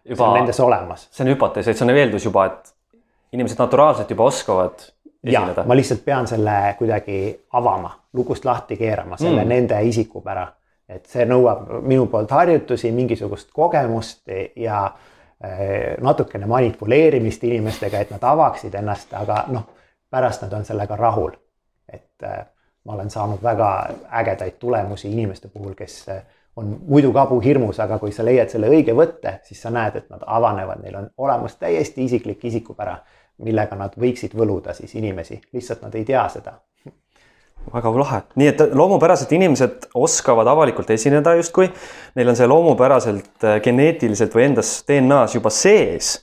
Speaker 1: juba, see
Speaker 2: on nendes olemas.
Speaker 1: see on hüpotees, et see on eeldus juba, et inimesed naturaalselt juba oskavad
Speaker 2: esineda. ma lihtsalt pean selle kuidagi avama, lukust lahti keerama, selle mm. nende isikupära. et see nõuab minu poolt harjutusi, mingisugust kogemust ja eh, natukene manipuleerimist inimestega, et nad avaksid ennast, aga noh, pärast nad on sellega rahul. et eh, ma olen saanud väga ägedaid tulemusi inimeste puhul, kes eh, on muidu kabuhirmus, aga kui sa leiad selle õige võtte, siis sa näed, et nad avanevad, neil on olemas täiesti isiklik isikupära millega nad võiksid võluda siis inimesi, lihtsalt nad ei tea seda.
Speaker 1: väga lahe, nii et loomupäraselt inimesed oskavad avalikult esineda justkui, neil on see loomupäraselt äh, geneetiliselt või endas DNA-s juba sees.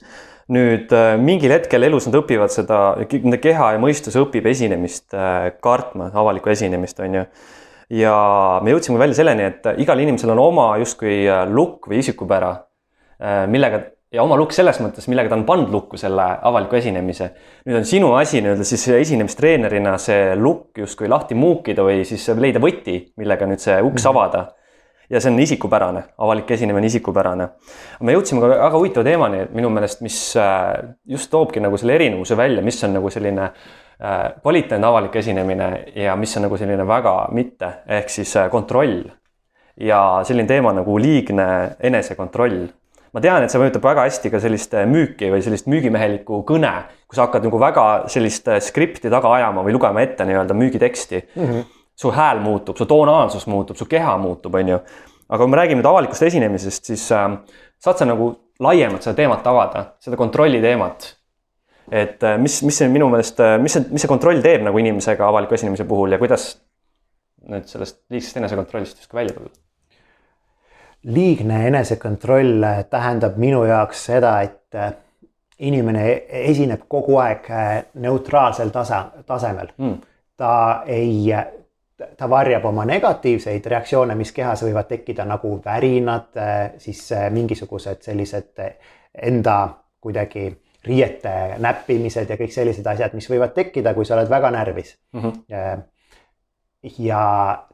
Speaker 1: Nüüd äh, mingil hetkel elus nad õpivad seda, nende keha ja mõistus õpib esinemist äh, kartma, avalikku esinemist, on ju. ja me jõudsime välja selleni, et igal inimesel on oma justkui äh, lukk või isikupära, millega ja oma lukk selles mõttes, millega ta on pannud lukku selle avaliku esinemise. nüüd on sinu asi nii-öelda siis esinemistreenerina see lukk justkui lahti muukida või siis leida võti, millega nüüd see uks -hmm. avada ja see on isikupärane, avalik esinemine on isikupärane. me jõudsime ka väga huvitava teemani minu meelest, mis äh, just toobki nagu selle erinevuse välja, mis on nagu selline äh, kvaliteetne avalik esinemine ja mis on nagu selline väga mitte, ehk siis äh, kontroll. ja selline teema nagu liigne enesekontroll ma tean, et see mõjutab väga hästi ka sellist müüki või sellist müügimehelikku kõne, kui sa hakkad nagu väga sellist skripti taga ajama või lugema ette nii-öelda müügiteksti mm. -hmm su hääl muutub, su tonaalsus muutub, su keha muutub, on ju. aga kui me räägime nüüd avalikust esinemisest, siis äh, saad sa nagu laiemalt seda teemat avada, seda kontrolli teemat. et äh, mis, mis see minu meelest, äh, mis see, mis see kontroll teeb nagu inimesega avaliku esinemise puhul ja kuidas nüüd sellest liigsest enesekontrollist justkui välja tulla?
Speaker 2: liigne enesekontroll tähendab minu jaoks seda, et äh, inimene esineb kogu aeg neutraalsel tasa, tasemel mm. ta ei ta varjab oma negatiivseid reaktsioone, mis kehas võivad tekkida nagu värinad, äh, siis äh, mingisugused sellised äh, enda kuidagi riiete näppimised ja kõik sellised asjad, mis võivad tekkida, kui sa oled väga närvis mm. -hmm. ja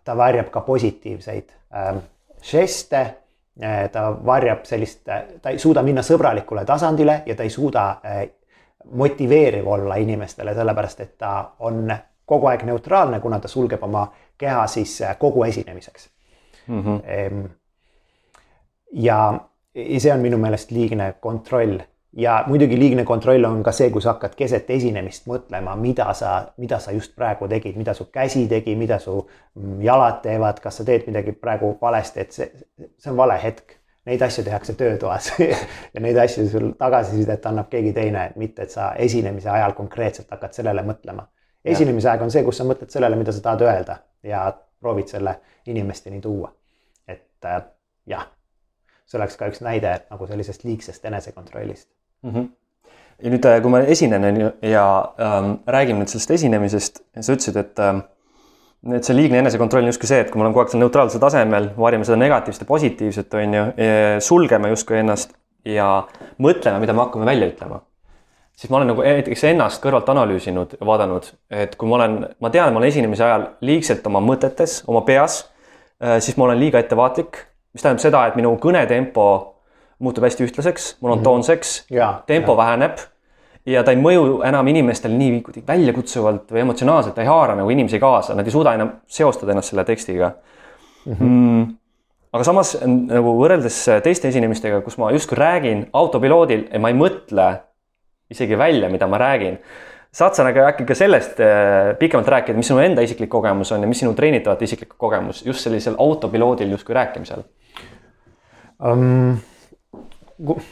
Speaker 2: ta varjab ka positiivseid žeste. ta varjab sellist, ta ei suuda minna sõbralikule tasandile ja ta ei suuda motiveeriv olla inimestele, sellepärast et ta on kogu aeg neutraalne, kuna ta sulgeb oma keha siis kogu esinemiseks mm. -hmm. ja see on minu meelest liigne kontroll ja muidugi liigne kontroll on ka see, kui sa hakkad keset esinemist mõtlema, mida sa, mida sa just praegu tegid, mida su käsi tegi, mida su mm, jalad teevad, kas sa teed midagi praegu valesti, et see, see on vale hetk. Neid asju tehakse töötoas ja neid asju sul tagasisidet annab keegi teine, mitte et sa esinemise ajal konkreetselt hakkad sellele mõtlema esinemise aeg on see, kus sa mõtled sellele, mida sa tahad öelda ja proovid selle inimesteni tuua. et äh, jah, see oleks ka üks näide nagu sellisest liigsest enesekontrollist mm.
Speaker 1: -hmm. ja nüüd, äh, kui ma esinen ja ähm, räägime nüüd sellest esinemisest, sa ütlesid, et ähm, et see liigne enesekontroll on justkui see, et kui me oleme kogu aeg seal neutraalsel tasemel, varjame seda negatiivset ja positiivset, on ju, sulgeme justkui ennast ja mõtleme, mida me hakkame välja ütlema siis ma olen nagu näiteks ennast kõrvalt analüüsinud ja vaadanud, et kui ma olen, ma tean, ma olen esinemise ajal liigselt oma mõtetes, oma peas, äh, siis ma olen liiga ettevaatlik, mis tähendab seda, et minu kõnetempo muutub hästi ühtlaseks, monotoonseks mm, -hmm. tempo ja. väheneb ja ta ei mõju enam inimestele nii väljakutsuvalt või emotsionaalselt, ta ei haara nagu inimesi kaasa, nad ei suuda enam seostada ennast selle tekstiga mm. -hmm. Mm, aga samas nagu võrreldes teiste esinemistega, kus ma justkui räägin autopiloodil ja ma ei mõtle isegi välja, mida ma räägin. saad sa nagu äkki ka sellest äh, pikemalt rääkida, mis sinu enda isiklik kogemus on ja mis sinu treenitavate isiklik kogemus just sellisel autopiloodil justkui rääkimisel
Speaker 2: um,?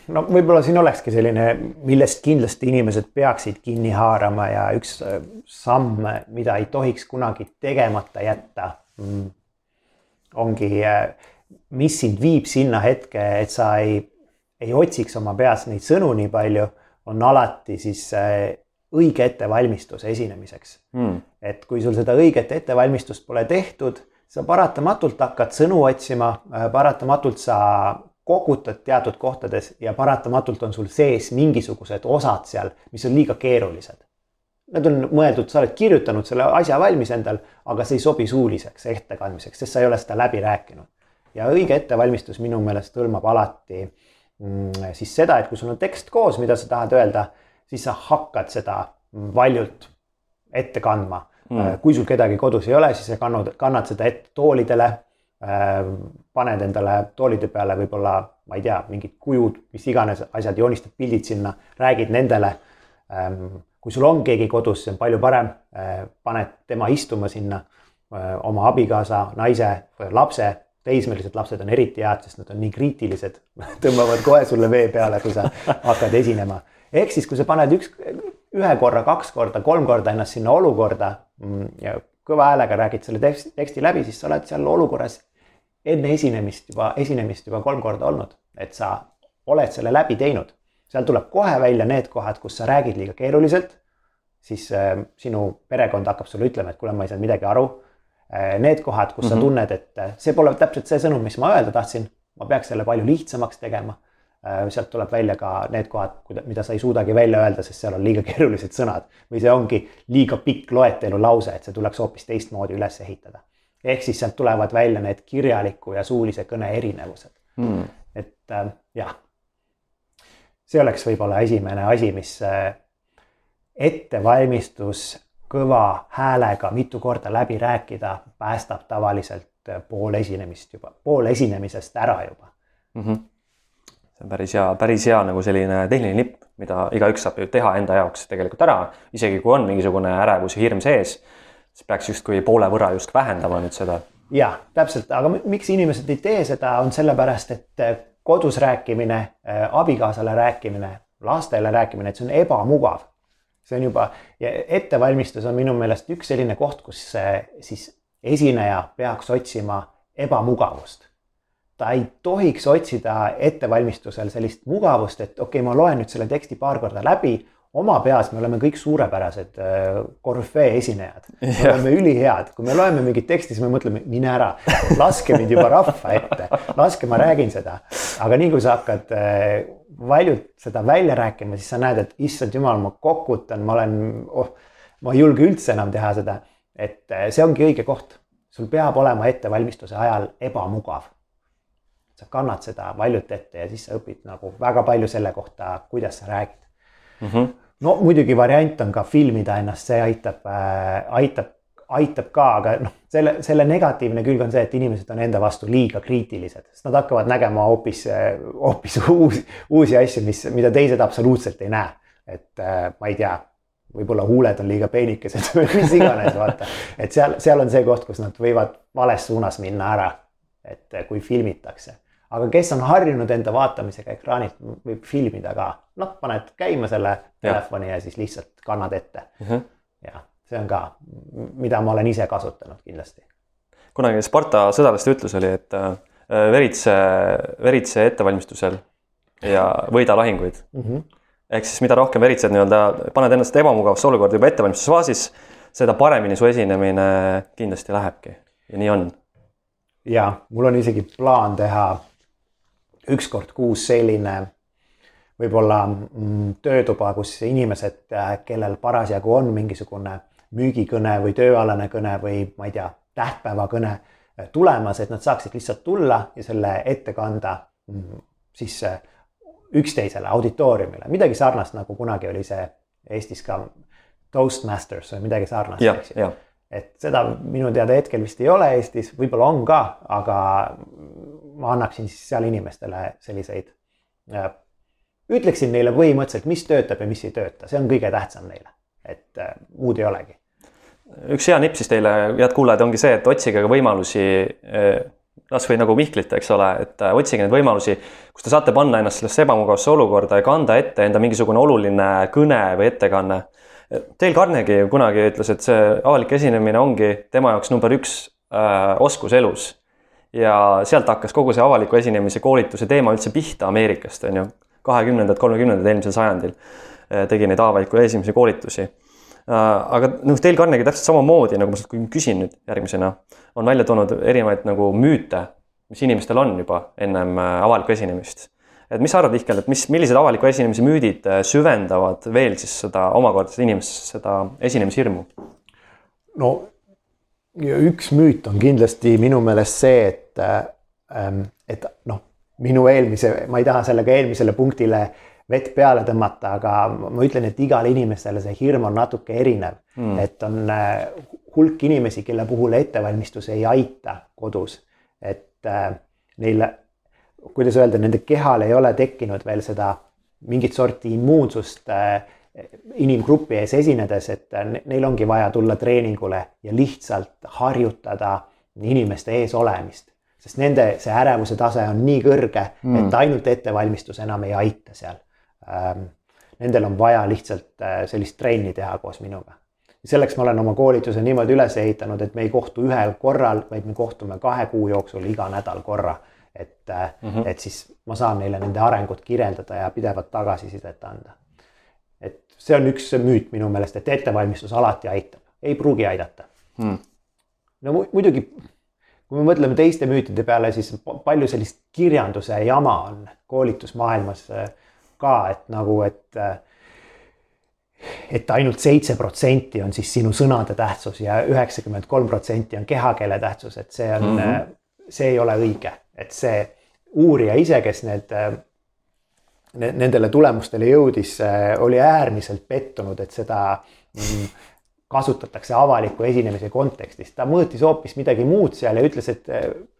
Speaker 2: no võib-olla siin olekski selline, millest kindlasti inimesed peaksid kinni haarama ja üks äh, samm, mida ei tohiks kunagi tegemata jätta, mm, ongi, äh, mis sind viib sinna hetke, et sa ei, ei otsiks oma peas neid sõnu nii palju on alati siis õige ettevalmistus esinemiseks mm.. et kui sul seda õiget ettevalmistust pole tehtud, sa paratamatult hakkad sõnu otsima, äh, paratamatult sa kogutad teatud kohtades ja paratamatult on sul sees mingisugused osad seal, mis on liiga keerulised. Need on mõeldud, sa oled kirjutanud selle asja valmis endal, aga see ei sobi suuliseks ettekandmiseks, sest sa ei ole seda läbi rääkinud. ja õige ettevalmistus minu meelest hõlmab alati äh, siis seda, et kui sul on tekst koos, mida sa tahad öelda, siis sa hakkad seda valjult ette kandma mm.. Äh, kui sul kedagi kodus ei ole, siis sa kannad, kannad seda ette toolidele. Äh, paned endale toolide peale võib-olla, ma ei tea, mingid kujud, mis iganes asjad, joonistad pildid sinna, räägid nendele. Ähm, kui sul on keegi kodus, see on palju parem, äh, paned tema istuma sinna, oma abikaasa, naise, lapse teismelised lapsed on eriti head, sest nad on nii kriitilised tõmbavad kohe sulle vee peale, kui sa hakkad esinema. ehk siis, kui sa paned üks, ühe korra, kaks korda, kolm korda ennast sinna olukorda mm, ja kõva häälega räägid selle teksti, teksti läbi, siis sa oled seal olukorras enne esinemist juba, esinemist juba kolm korda olnud, et sa oled selle läbi teinud seal tuleb kohe välja need kohad, kus sa räägid liiga keeruliselt, siis äh, sinu perekond hakkab sulle ütlema, et kuule, ma ei saanud midagi aru. Need kohad, kus mm -hmm. sa
Speaker 1: Mhm.
Speaker 2: tunned, et äh, see pole täpselt see sõnum, mis ma öelda tahtsin, ma peaks selle palju lihtsamaks tegema äh,. sealt tuleb välja ka need kohad, mida sa ei suudagi välja öelda, sest seal on liiga keerulised sõnad või see ongi liiga pikk loetelu lause, et see tuleks hoopis teistmoodi üles ehitada. ehk siis sealt tulevad välja need kirjaliku ja suulise kõne erinevused
Speaker 1: Hmm.
Speaker 2: et äh, jah, see oleks võib-olla esimene asi, mis äh, ettevalmistus kõva häälega mitu korda läbi rääkida päästab tavaliselt äh, pool esinemist juba, pool esinemisest ära juba.
Speaker 1: Mm -hmm. see on päris hea, päris hea nagu selline tehniline nipp, mida igaüks saab ju teha enda jaoks tegelikult ära, isegi kui on mingisugune ärevus ja hirm sees, siis peaks justkui poole võrra just vähendama nüüd seda.
Speaker 2: ja täpselt, aga miks inimesed ei tee seda, on sellepärast, et äh, kodus rääkimine, abikaasale rääkimine, lastele rääkimine, et see on ebamugav. See on juba ettevalmistus on minu meelest üks selline koht, kus siis esineja peaks otsima ebamugavust. ta ei tohiks otsida ettevalmistusel sellist mugavust, et okei okay,, ma loen nüüd selle teksti paar korda läbi oma peas me oleme kõik suurepärased korüfee esinejad, me oleme ülihead, kui me loeme mingit teksti, siis me mõtleme, mine ära, laske mind juba rahva ette, laske, ma räägin seda. aga nii kui sa hakkad valjult seda välja rääkima, siis sa näed, et issand jumal, ma kokutan, ma olen oh,, ma ei julge üldse enam teha seda. et see ongi õige koht, sul peab olema ettevalmistuse ajal ebamugav. sa kannad seda valjult ette ja siis sa õpid nagu väga palju selle kohta, kuidas sa räägid
Speaker 1: mm. -hmm
Speaker 2: no muidugi variant on ka filmida ennast, see aitab äh,, aitab, aitab ka, aga noh, selle, selle negatiivne külg on see, et inimesed on enda vastu liiga kriitilised, sest nad hakkavad nägema hoopis, hoopis uusi, uusi asju, mis, mida teised absoluutselt ei näe. et äh, ma ei tea, võib-olla huuled on liiga peenikesed või mis iganes, vaata, et seal, seal on see koht, kus nad võivad vales suunas minna ära. et kui filmitakse aga kes on harjunud enda vaatamisega ekraanilt, võib filmida ka, noh, paned käima selle telefoni ja, ja siis lihtsalt kannad ette uh. -huh. ja see on ka, mida ma olen ise kasutanud kindlasti.
Speaker 1: kunagi Sparta sõdalaste ütlus oli, et äh, veritse, veritse ettevalmistusel ja võida lahinguid uh. -huh. ehk siis mida rohkem veritsed nii-öelda, paned ennast ebamugavasse olukorda juba ettevalmistusfaasis, seda paremini su esinemine kindlasti lähebki ja nii on.
Speaker 2: ja mul on isegi plaan teha üks kord kuus selline võib-olla mm, töötuba, kus inimesed, kellel parasjagu on mingisugune müügikõne või tööalane kõne või ma ei tea, tähtpäevakõne tulemas, et nad saaksid lihtsalt tulla ja selle ette kanda mm, siis üksteisele, auditooriumile, midagi sarnast, nagu kunagi oli see Eestis ka Toastmasters või midagi sarnast, eks ju. Et seda minu teada hetkel vist ei ole Eestis, võib-olla on ka, aga ma annaksin siis seal inimestele selliseid, ütleksin neile põhimõtteliselt, mis töötab ja mis ei tööta, see on kõige tähtsam neile, et äh, muud ei olegi.
Speaker 1: üks hea nipp siis teile, head kuulajad, ongi see, et otsige ka võimalusi kasvõi nagu Mihklit, eks ole, et äh, otsige neid võimalusi, kus te saate panna ennast sellesse ebamugavasse olukorda ja kanda ette enda mingisugune oluline kõne või ettekanne. Dale Carnegie kunagi ütles, et see avalik esinemine ongi tema jaoks number üks äh, oskus elus. ja sealt hakkas kogu see avaliku esinemise koolituse teema üldse pihta Ameerikast, on ju. kahekümnendad, kolmekümnendad eelmisel sajandil tegi neid avaliku esinemise koolitusi aga noh, Dale Carnegie täpselt samamoodi, nagu ma sult küsin nüüd järgmisena, on välja toonud erinevaid nagu müüte, mis inimestel on juba ennem avalikku esinemist. Et mis sa arvad, Mihkel, et mis, millised avaliku esinemise müüdid süvendavad veel siis seda omakorda seda inimest, seda esinemishirmu?
Speaker 2: no üks müüt on kindlasti minu meelest see, et, et noh, minu eelmise, ma ei taha sellega eelmisele punktile vett peale tõmmata, aga ma ütlen, et igale inimesele see hirm on natuke erinev mm., et on äh, hulk inimesi, kelle puhul ettevalmistus ei aita kodus, et äh, neil, kuidas öelda, nende kehal ei ole tekkinud veel seda mingit sorti immuunsust äh, inimgrupi ees esinedes, et neil ongi vaja tulla treeningule ja lihtsalt harjutada inimeste ees olemist sest nende see ärevuse tase on nii kõrge mm., et ainult ettevalmistus enam ei aita seal ähm,. Nendel on vaja lihtsalt äh, sellist trenni teha koos minuga. selleks ma olen oma koolituse niimoodi üles ehitanud, et me ei kohtu ühel korral, vaid me kohtume kahe kuu jooksul iga nädal korra. Et mm, -hmm. et siis ma saan neile nende arengut kirjeldada ja pidevat tagasisidet anda. et see on üks müüt minu meelest, et ettevalmistus alati aitab, ei pruugi aidata hmm.. no muidugi, kui me mõtleme teiste müütide peale, siis palju sellist kirjanduse jama on koolitusmaailmas äh, ka, et nagu, et äh, et ainult seitse protsenti on siis sinu sõnade tähtsus ja üheksakümmend kolm protsenti on kehakeele tähtsus, et see on mm, -hmm. see ei ole õige, et see uurija ise, kes need, nendele tulemustele jõudis, oli äärmiselt pettunud, et seda mm, kasutatakse avaliku esinemise kontekstis, ta mõõtis hoopis midagi muud seal ja ütles, et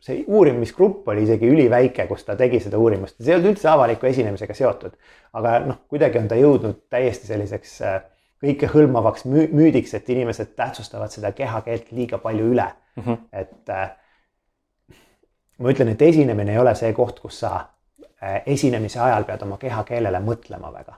Speaker 2: see uurimisgrupp oli isegi üliväike, kus ta tegi seda uurimust, see ei olnud üldse avaliku esinemisega seotud aga noh, kuidagi on ta jõudnud täiesti selliseks äh, kõikehõlmavaks müüdiks, et inimesed tähtsustavad seda kehakeelt liiga palju üle mm. -hmm. et äh, ma ütlen, et esinemine ei ole see koht, kus sa äh, esinemise ajal pead oma kehakeelele mõtlema väga.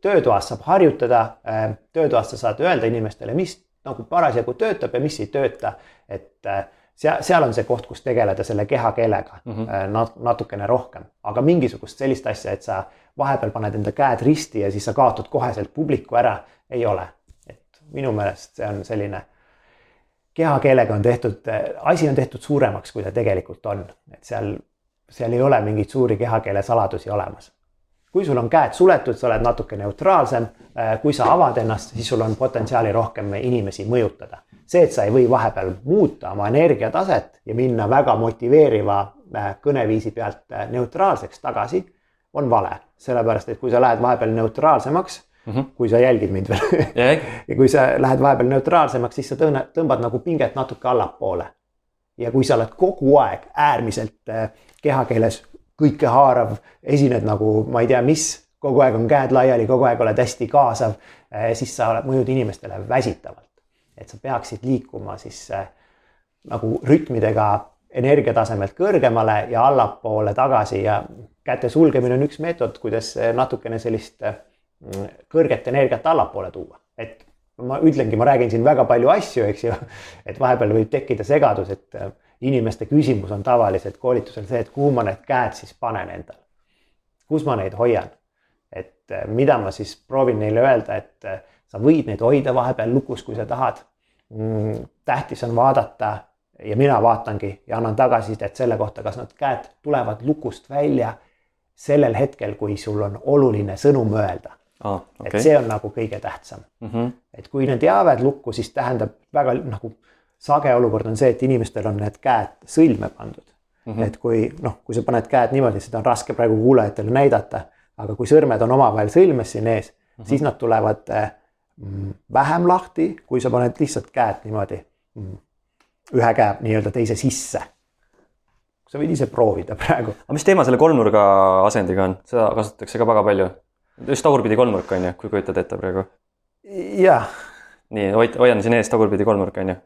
Speaker 2: töötoas saab harjutada äh,, töötoas sa saad öelda inimestele, mis nagu parasjagu töötab ja mis ei tööta, et äh, seal, seal on see koht, kus tegeleda selle kehakeelega mm -hmm. natukene rohkem, aga mingisugust sellist asja, et sa vahepeal paned enda käed risti ja siis sa kaotad koheselt publiku ära, ei ole. et minu meelest see on selline, kehakeelega on tehtud, asi on tehtud suuremaks, kui ta tegelikult on, et seal, seal ei ole mingeid suuri kehakeele saladusi olemas. kui sul on käed suletud, sa oled natuke neutraalsem, kui sa avad ennast, siis sul on potentsiaali rohkem inimesi mõjutada. See, et sa ei või vahepeal muuta oma energiataset ja minna väga motiveeriva äh, kõneviisi pealt äh, neutraalseks tagasi, on vale, sellepärast et kui sa lähed vahepeal neutraalsemaks mm, -hmm. kui sa jälgid mind veel ja kui sa lähed vahepeal neutraalsemaks, siis sa tõne, tõmbad nagu pinget natuke allapoole. ja kui sa oled kogu aeg äärmiselt äh, kehakeeles kõikehaarav, esined nagu ma ei tea, mis, kogu aeg on käed laiali, kogu aeg oled hästi kaasav, siis sa oled, mõjud inimestele väsitavalt et sa peaksid liikuma siis äh, nagu rütmidega energiatasemelt kõrgemale ja allapoole tagasi ja käte sulgemine on üks meetod, kuidas natukene sellist äh, kõrget energiat allapoole tuua, et ma ütlengi, ma räägin siin väga palju asju, eks ju, et vahepeal võib tekkida segadus, et äh, inimeste küsimus on tavaliselt koolitusel see, et kuhu ma need käed siis panen endal. kus ma neid hoian, et mida ma siis proovin neile öelda, et sa võid neid hoida vahepeal lukus, kui sa tahad mm,. tähtis on vaadata ja mina vaatangi ja annan tagasisidet selle kohta, kas need käed tulevad lukust välja sellel hetkel, kui sul on oluline sõnum öelda ah,. Okay. et see on nagu kõige tähtsam mm. -hmm. et kui need jäävad lukku, siis tähendab väga nagu sage olukord on see, et inimestel on need käed sõlme pandud mm. -hmm. et kui noh, kui sa paned käed niimoodi, seda on raske praegu kuulajatele näidata, aga kui sõrmed on omavahel sõlmes siin ees mm, -hmm. siis nad tulevad äh, vähem lahti, kui sa paned lihtsalt käed niimoodi ühe käe nii-öelda teise sisse. sa võid ise proovida praegu.
Speaker 1: aga mis teema selle kolmnurga asendiga on, seda kasutatakse ka väga palju. Just tagurpidi kolmnurk on ju, kui kujutad ette praegu.
Speaker 2: jah.
Speaker 1: nii, hoid, hoian siin ees tagurpidi kolmnurk on ju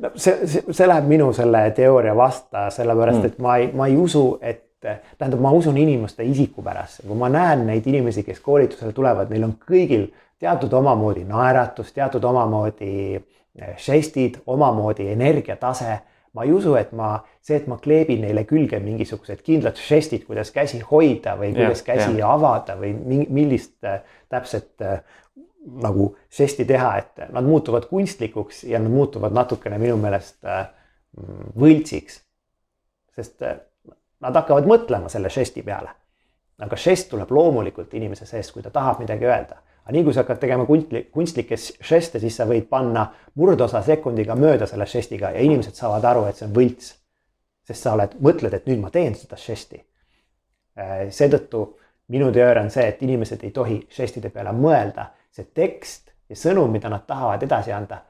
Speaker 2: no see, see, see läheb minu selle teooria vasta, sellepärast mm. et ma ei, ma ei usu, et tähendab, ma usun inimeste isikupärasse, kui ma näen neid inimesi, kes koolitusele tulevad, neil on kõigil teatud omamoodi naeratus, teatud omamoodi eh, žestid, omamoodi energiatase. Ma ei usu, et ma, see, et ma kleebin neile külge mingisugused kindlad žestid, kuidas käsi hoida või kuidas ja, käsi ja. avada või millist äh, täpset äh, nagu žesti teha, et nad muutuvad kunstlikuks ja nad muutuvad natukene minu meelest äh, võltsiks. sest nad hakkavad mõtlema selle žesti peale. aga žest tuleb loomulikult inimese seest, kui ta tahab midagi öelda aga nii kui sa hakkad tegema kunstli, kunstlikke žeste, siis sa võid panna murdosa sekundiga mööda selle žestiga ja inimesed saavad aru, et see on võlts. sest sa oled, mõtled, et nüüd ma teen seda žesti. Äh, seetõttu minu teooria on see, et inimesed ei tohi žestide peale mõelda, see tekst ja sõnum, mida nad tahavad edasi anda,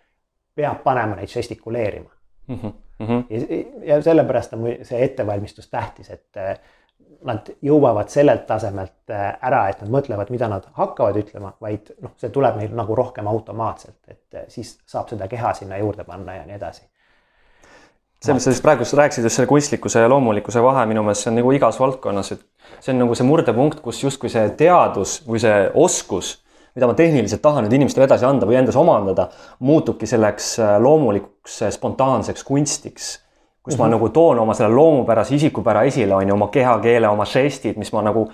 Speaker 2: peab panema neid žestikuleerima mm. -hmm. ja, ja sellepärast on see ettevalmistus tähtis, et äh, nad jõuavad sellelt tasemelt äh, ära, et nad mõtlevad, mida nad hakkavad ütlema, vaid noh, see tuleb neil nagu rohkem automaatselt, et äh, siis saab seda keha sinna juurde panna ja nii edasi.
Speaker 1: sa siis praegu rääkisid, just selle kunstlikkuse ja loomulikkuse vahe minu meelest see on nagu igas valdkonnas, et see on nagu see murdepunkt, kus justkui see teadus või see oskus, mida ma tehniliselt tahan nüüd inimestele edasi anda või endas omandada, muutubki selleks äh, loomulikuks spontaanseks kunstiks kus mm -hmm. ma nagu toon oma selle loomupärase isikupära esile, on ju, oma kehakeele, oma žestid, mis ma nagu,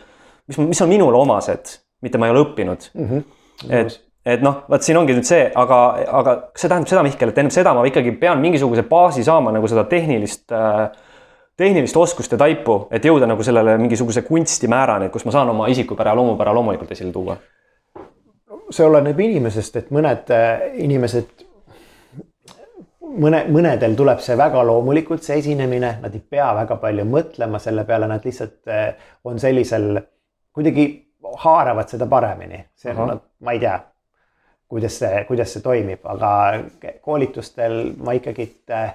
Speaker 1: mis, mis on minule omased, mitte ma ei ole õppinud mm. -hmm. et, et noh, vot siin ongi nüüd see, aga, aga see tähendab seda, Mihkel, et enne seda ma ikkagi pean mingisuguse baasi saama nagu seda tehnilist äh, tehnilist oskust ja taipu, et jõuda nagu sellele mingisuguse kunstimäärani, kus ma saan oma isikupära ja loomupära loomulikult esile tuua?
Speaker 2: see oleneb inimesest, et mõned äh, inimesed, mõne, mõnedel tuleb see väga loomulikult, see esinemine, nad ei pea väga palju mõtlema selle peale, nad lihtsalt äh, on sellisel, kuidagi haaravad seda paremini, see on, ma ei tea, kuidas see, kuidas see toimib, aga koolitustel ma ikkagi äh,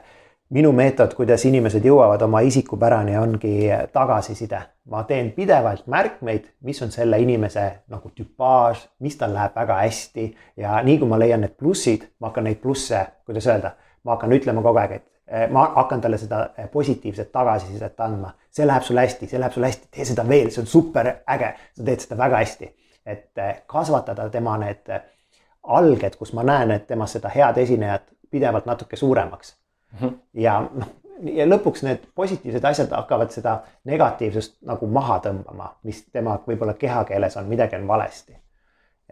Speaker 2: minu meetod, kuidas inimesed jõuavad oma isikupärani, ongi tagasiside. ma teen pidevalt märkmeid, mis on selle inimese nagu tüpaaž, mis tal läheb väga hästi. Ja nii kui ma leian need plussid, ma hakkan neid plusse, kuidas öelda, ma hakkan ütlema kogu aeg, et eh, ma hakkan talle seda eh, positiivset tagasisidet andma. see läheb sul hästi, see läheb sul hästi, tee seda veel, see on super äge, sa teed seda väga hästi. et eh, kasvatada tema need alged, kus ma näen, et temas seda head esinejat pidevalt natuke suuremaks mm. -hmm. ja noh, ja lõpuks need positiivsed asjad hakkavad seda negatiivsust nagu maha tõmbama, mis tema võib-olla kehakeeles on, midagi on valesti.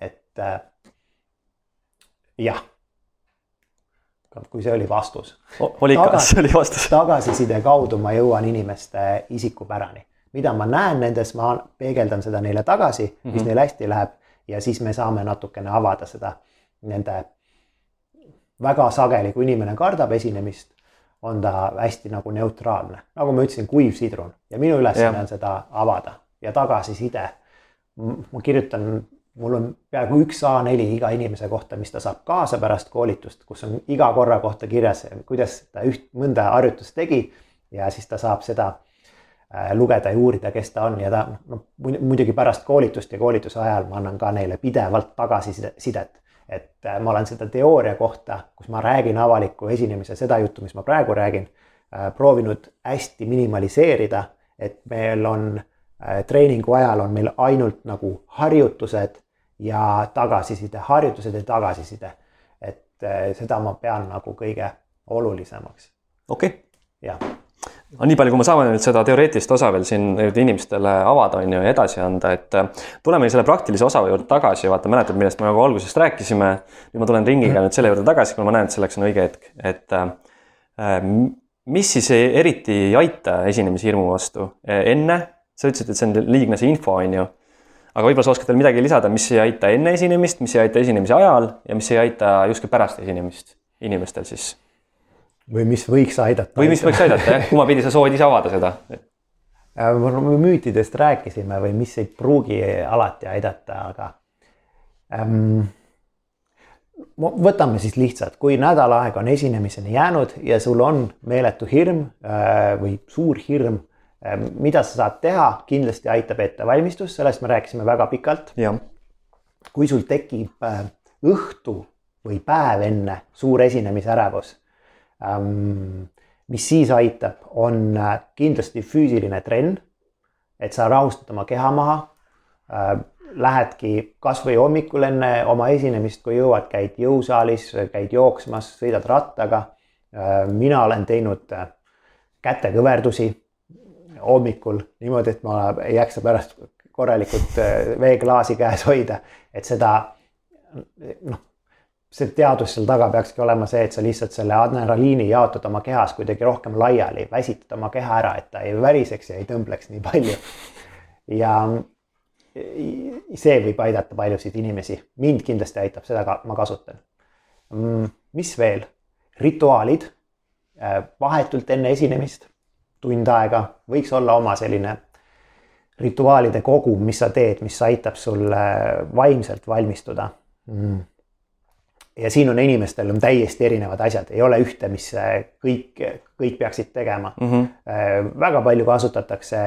Speaker 2: et äh, jah. Kui see oli vastus.
Speaker 1: oli ikka, see oli vastus.
Speaker 2: tagasiside kaudu ma jõuan inimeste isikupärani, mida ma näen nendes, ma peegeldan seda neile tagasi mm, -hmm. mis mhm. neil hästi läheb ja siis me saame natukene avada seda nende väga sageli, kui inimene kardab esinemist, on ta hästi nagu neutraalne, nagu ma ütlesin, kuiv sidrun ja minu ülesanne on seda avada ja tagasiside. ma kirjutan, mul on peaaegu üks A4 iga inimese kohta, mis ta saab kaasa pärast koolitust, kus on iga korra kohta kirjas, kuidas ta üht, mõnda harjutust tegi ja siis ta saab seda äh, lugeda ja uurida, kes ta on ja ta noh, muidugi pärast koolitust ja koolituse ajal ma annan ka neile pidevalt tagasisidet et äh, ma olen seda teooria kohta, kus ma räägin avaliku esinemise seda juttu, mis ma praegu räägin, äh, proovinud hästi minimaliseerida, et meil on treeningu ajal on meil ainult nagu harjutused ja tagasiside, harjutused ja tagasiside. et seda ma pean nagu kõige olulisemaks.
Speaker 1: okei okay..
Speaker 2: jah
Speaker 1: no nii palju, kui ma saan nüüd seda teoreetilist osa veel siin nüüd inimestele avada, on ju, ja edasi anda, et äh, tuleme selle praktilise osa juurde tagasi, vaata, mäletad, millest me nagu algusest rääkisime. nüüd ma tulen ringiga nüüd selle juurde tagasi, kuna ma näen, et selleks on õige hetk, et äh, äh mis siis eriti ei aita esinemishirmu vastu enne, sa ütlesid, et see on liigne see info, on ju. aga võib-olla sa oskad veel midagi lisada, mis ei aita enne esinemist, mis ei aita esinemise ajal ja mis ei aita justkui pärast esinemist inimestel siis
Speaker 2: või mis võiks aidata.
Speaker 1: või mis võiks aidata jah, kummapidi sa soovid ise avada seda?
Speaker 2: me müütidest rääkisime või mis ei pruugi alati aidata, aga ähm, võtame siis lihtsalt, kui nädal aega on esinemiseni jäänud ja sul on meeletu hirm äh, või suur hirm äh,, mida sa saad teha, kindlasti aitab ettevalmistus, sellest me rääkisime väga pikalt. kui sul tekib äh, õhtu või päev enne suur esinemisärevus Ähm, mis siis aitab, on äh, kindlasti füüsiline trenn. et sa rahustad oma keha maha. Äh, lähedki kasvõi hommikul enne oma esinemist, kui jõuad, käid jõusaalis, käid jooksmas, sõidad rattaga. Äh, mina olen teinud kätekõverdusi hommikul niimoodi, et ma ei jaksa pärast korralikult veeklaasi käes hoida, et seda noh, see teadus seal taga peakski olema see, et sa lihtsalt selle adrenaliini jaotad oma kehas kuidagi rohkem laiali, väsitad oma keha ära, et ta ei väriseks ja ei tõmbleks nii palju. ja see võib aidata paljusid inimesi, mind kindlasti aitab, seda ka ma kasutan. Mm, mis veel? rituaalid äh, vahetult enne esinemist, tund aega, võiks olla oma selline rituaalide kogum, mis sa teed, mis aitab sul vaimselt valmistuda mm ja siin on inimestel on täiesti erinevad asjad, ei ole ühte, mis kõik, kõik peaksid tegema mm. -hmm. väga palju kasutatakse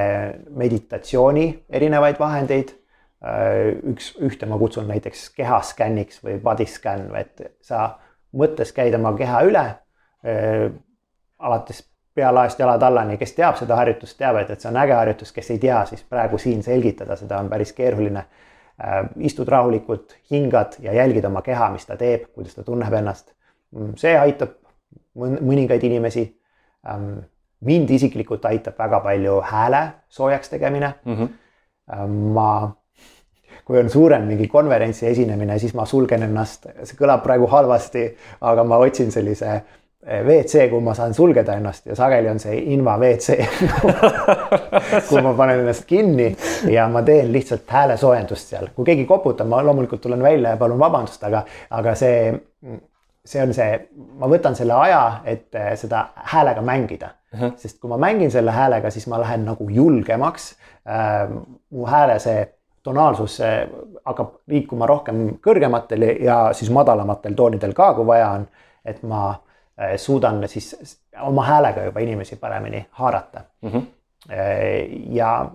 Speaker 2: meditatsiooni erinevaid vahendeid. Äh, üks, ühte ma kutsun näiteks kehaskänniks või body scan, et sa mõttes käid oma keha üle. Äh, alates pealaest jalad allani, kes teab seda harjutust, teab, et, et see on äge harjutus, kes ei tea, siis praegu siin selgitada, seda on päris keeruline Äh, istud rahulikult, hingad ja jälgid oma keha, mis ta teeb, kuidas ta tunneb ennast. Mm, see aitab mõningaid inimesi. Ähm, mind isiklikult aitab väga palju hääle soojaks tegemine mm. -hmm. ma, kui on suurem mingi konverentsi esinemine, siis ma sulgen ennast, see kõlab praegu halvasti, aga ma otsin sellise WC, kuhu ma saan sulgeda ennast ja sageli on see inva WC kuhu ma panen ennast kinni ja ma teen lihtsalt häälesoojendust seal, kui keegi koputab, ma loomulikult tulen välja ja palun vabandust, aga, aga see, see on see, ma võtan selle aja, et eh, seda häälega mängida uh. -huh. sest kui ma mängin selle häälega, siis ma lähen nagu julgemaks äh,. mu hääle see tonaalsus hakkab liikuma rohkem kõrgematel ja siis madalamatel toonidel ka, kui vaja on, et ma suudan siis oma häälega juba inimesi paremini haarata mm. -hmm. ja,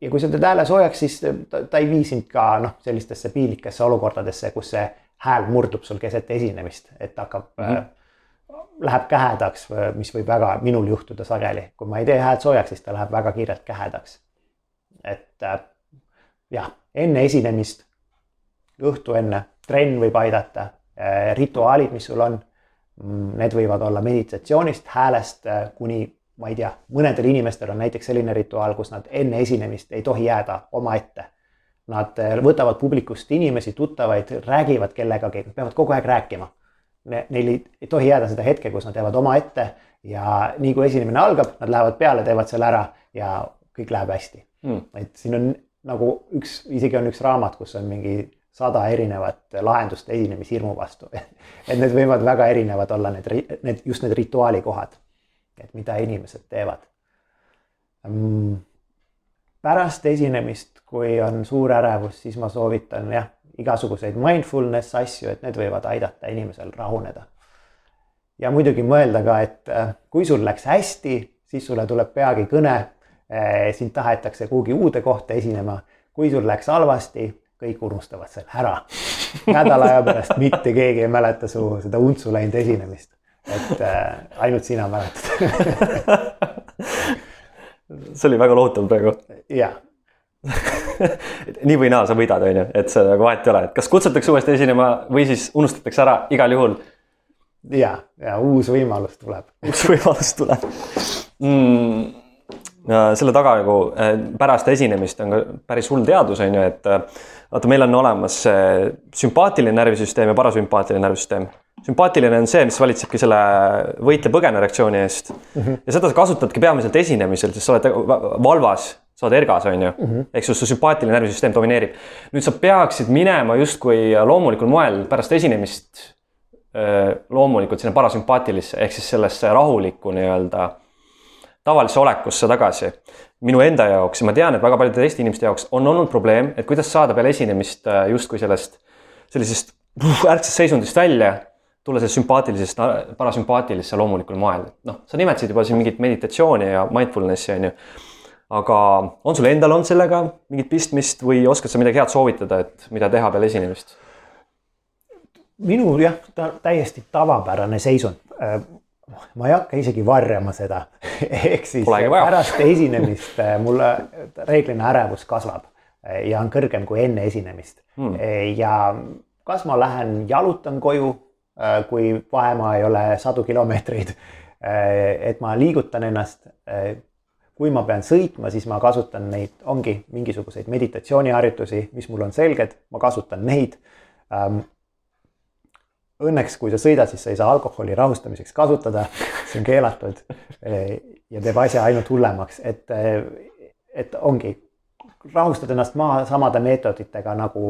Speaker 2: ja kui sa teed hääle soojaks, siis ta, ta ei vii sind ka noh, sellistesse piinlikesse olukordadesse, kus see hääl murdub sul keset esinemist, et hakkab mm, -hmm. äh, läheb kähedaks, mis võib väga minul juhtuda sageli, kui ma ei tee häält soojaks, siis ta läheb väga kiirelt kähedaks. et äh, jah, enne esinemist, õhtu enne, trenn võib aidata äh,, rituaalid, mis sul on need võivad olla meditatsioonist, häälest äh, kuni ma ei tea, mõnedel inimestel on näiteks selline rituaal, kus nad enne esinemist ei tohi jääda omaette. Nad äh, võtavad publikust inimesi, tuttavaid, räägivad kellegagi, peavad kogu aeg rääkima. Neil ei, ei tohi jääda seda hetke, kus nad jäävad omaette ja nii kui esinemine algab, nad lähevad peale, teevad selle ära ja kõik läheb hästi mm.. et siin on nagu üks, isegi on üks raamat, kus on mingi sada erinevat lahendust esinemishirmu vastu et need võivad väga erinevad olla, need, need just need rituaalikohad, et mida inimesed teevad. Mm, pärast esinemist, kui on suur ärevus, siis ma soovitan jah, igasuguseid mindfulness asju, et need võivad aidata inimesel rahuneda. ja muidugi mõelda ka, et äh, kui sul läks hästi, siis sulle tuleb peagi kõne, äh, sind tahetakse kuhugi uude kohta esinema. kui sul läks halvasti kõik unustavad selle ära. nädala aja pärast mitte keegi ei mäleta su seda untsu läinud esinemist. et äh, ainult sina mäletad
Speaker 1: see oli väga lohutav praegu.
Speaker 2: jah
Speaker 1: nii või naa, sa võidad, on ju, et see nagu vahet ei ole, et kas kutsutakse uuesti esinema või siis unustatakse ära igal juhul.
Speaker 2: ja, ja uus võimalus tuleb.
Speaker 1: uus võimalus tuleb mm selle taga nagu äh, pärast esinemist on ka päris hull teadus, on ju, et äh, vaata, meil on olemas sümpaatiline närvisüsteem ja parasümpaatiline närvisüsteem. sümpaatiline on see, mis valitsebki selle võitle-põgene reaktsiooni eest mm. -hmm. ja seda sa kasutadki peamiselt esinemisel, sest sa oled valvas, sa oled ergas, on ju mm -hmm.. ehk su, su sümpaatiline närvisüsteem domineerib. nüüd sa peaksid minema justkui loomulikul moel pärast esinemist loomulikult sinna parasümpaatilisse ehk siis sellesse rahulikku nii-öelda tavalisse olekusse tagasi. minu enda jaoks ja ma tean, et väga paljude teiste inimeste jaoks on olnud probleem, et kuidas saada peale esinemist äh, justkui sellest, sellisest ärksest seisundist välja, tulla sellest sümpaatilisest parasümpaatilisse loomulikul moel. noh, sa nimetasid juba siin mingit meditatsiooni ja mindfulness'i on ju. aga on sul endal olnud sellega mingit pistmist või oskad sa midagi head soovitada, et mida teha peale esinemist?
Speaker 2: minul jah, täiesti tavapärane seisund äh, ma ei hakka isegi varjama seda ehk siis pärast esinemist äh, mul reeglina ärevus kasvab äh, ja on kõrgem kui enne esinemist hmm.. Äh, ja kas ma lähen jalutan koju, kui vahemaa ei ole sadu kilomeetreid. et ma liigutan ennast. kui ma pean sõitma, siis ma kasutan neid, ongi mingisuguseid meditatsiooniharjutusi, mis mul on selged, ma kasutan neid ähm, õnneks, kui sa sõidad, siis sa ei saa alkoholi rahustamiseks kasutada, see on keelatud. Ja teeb asja ainult hullemaks, et, et ongi, rahustad ennast maha samade meetoditega nagu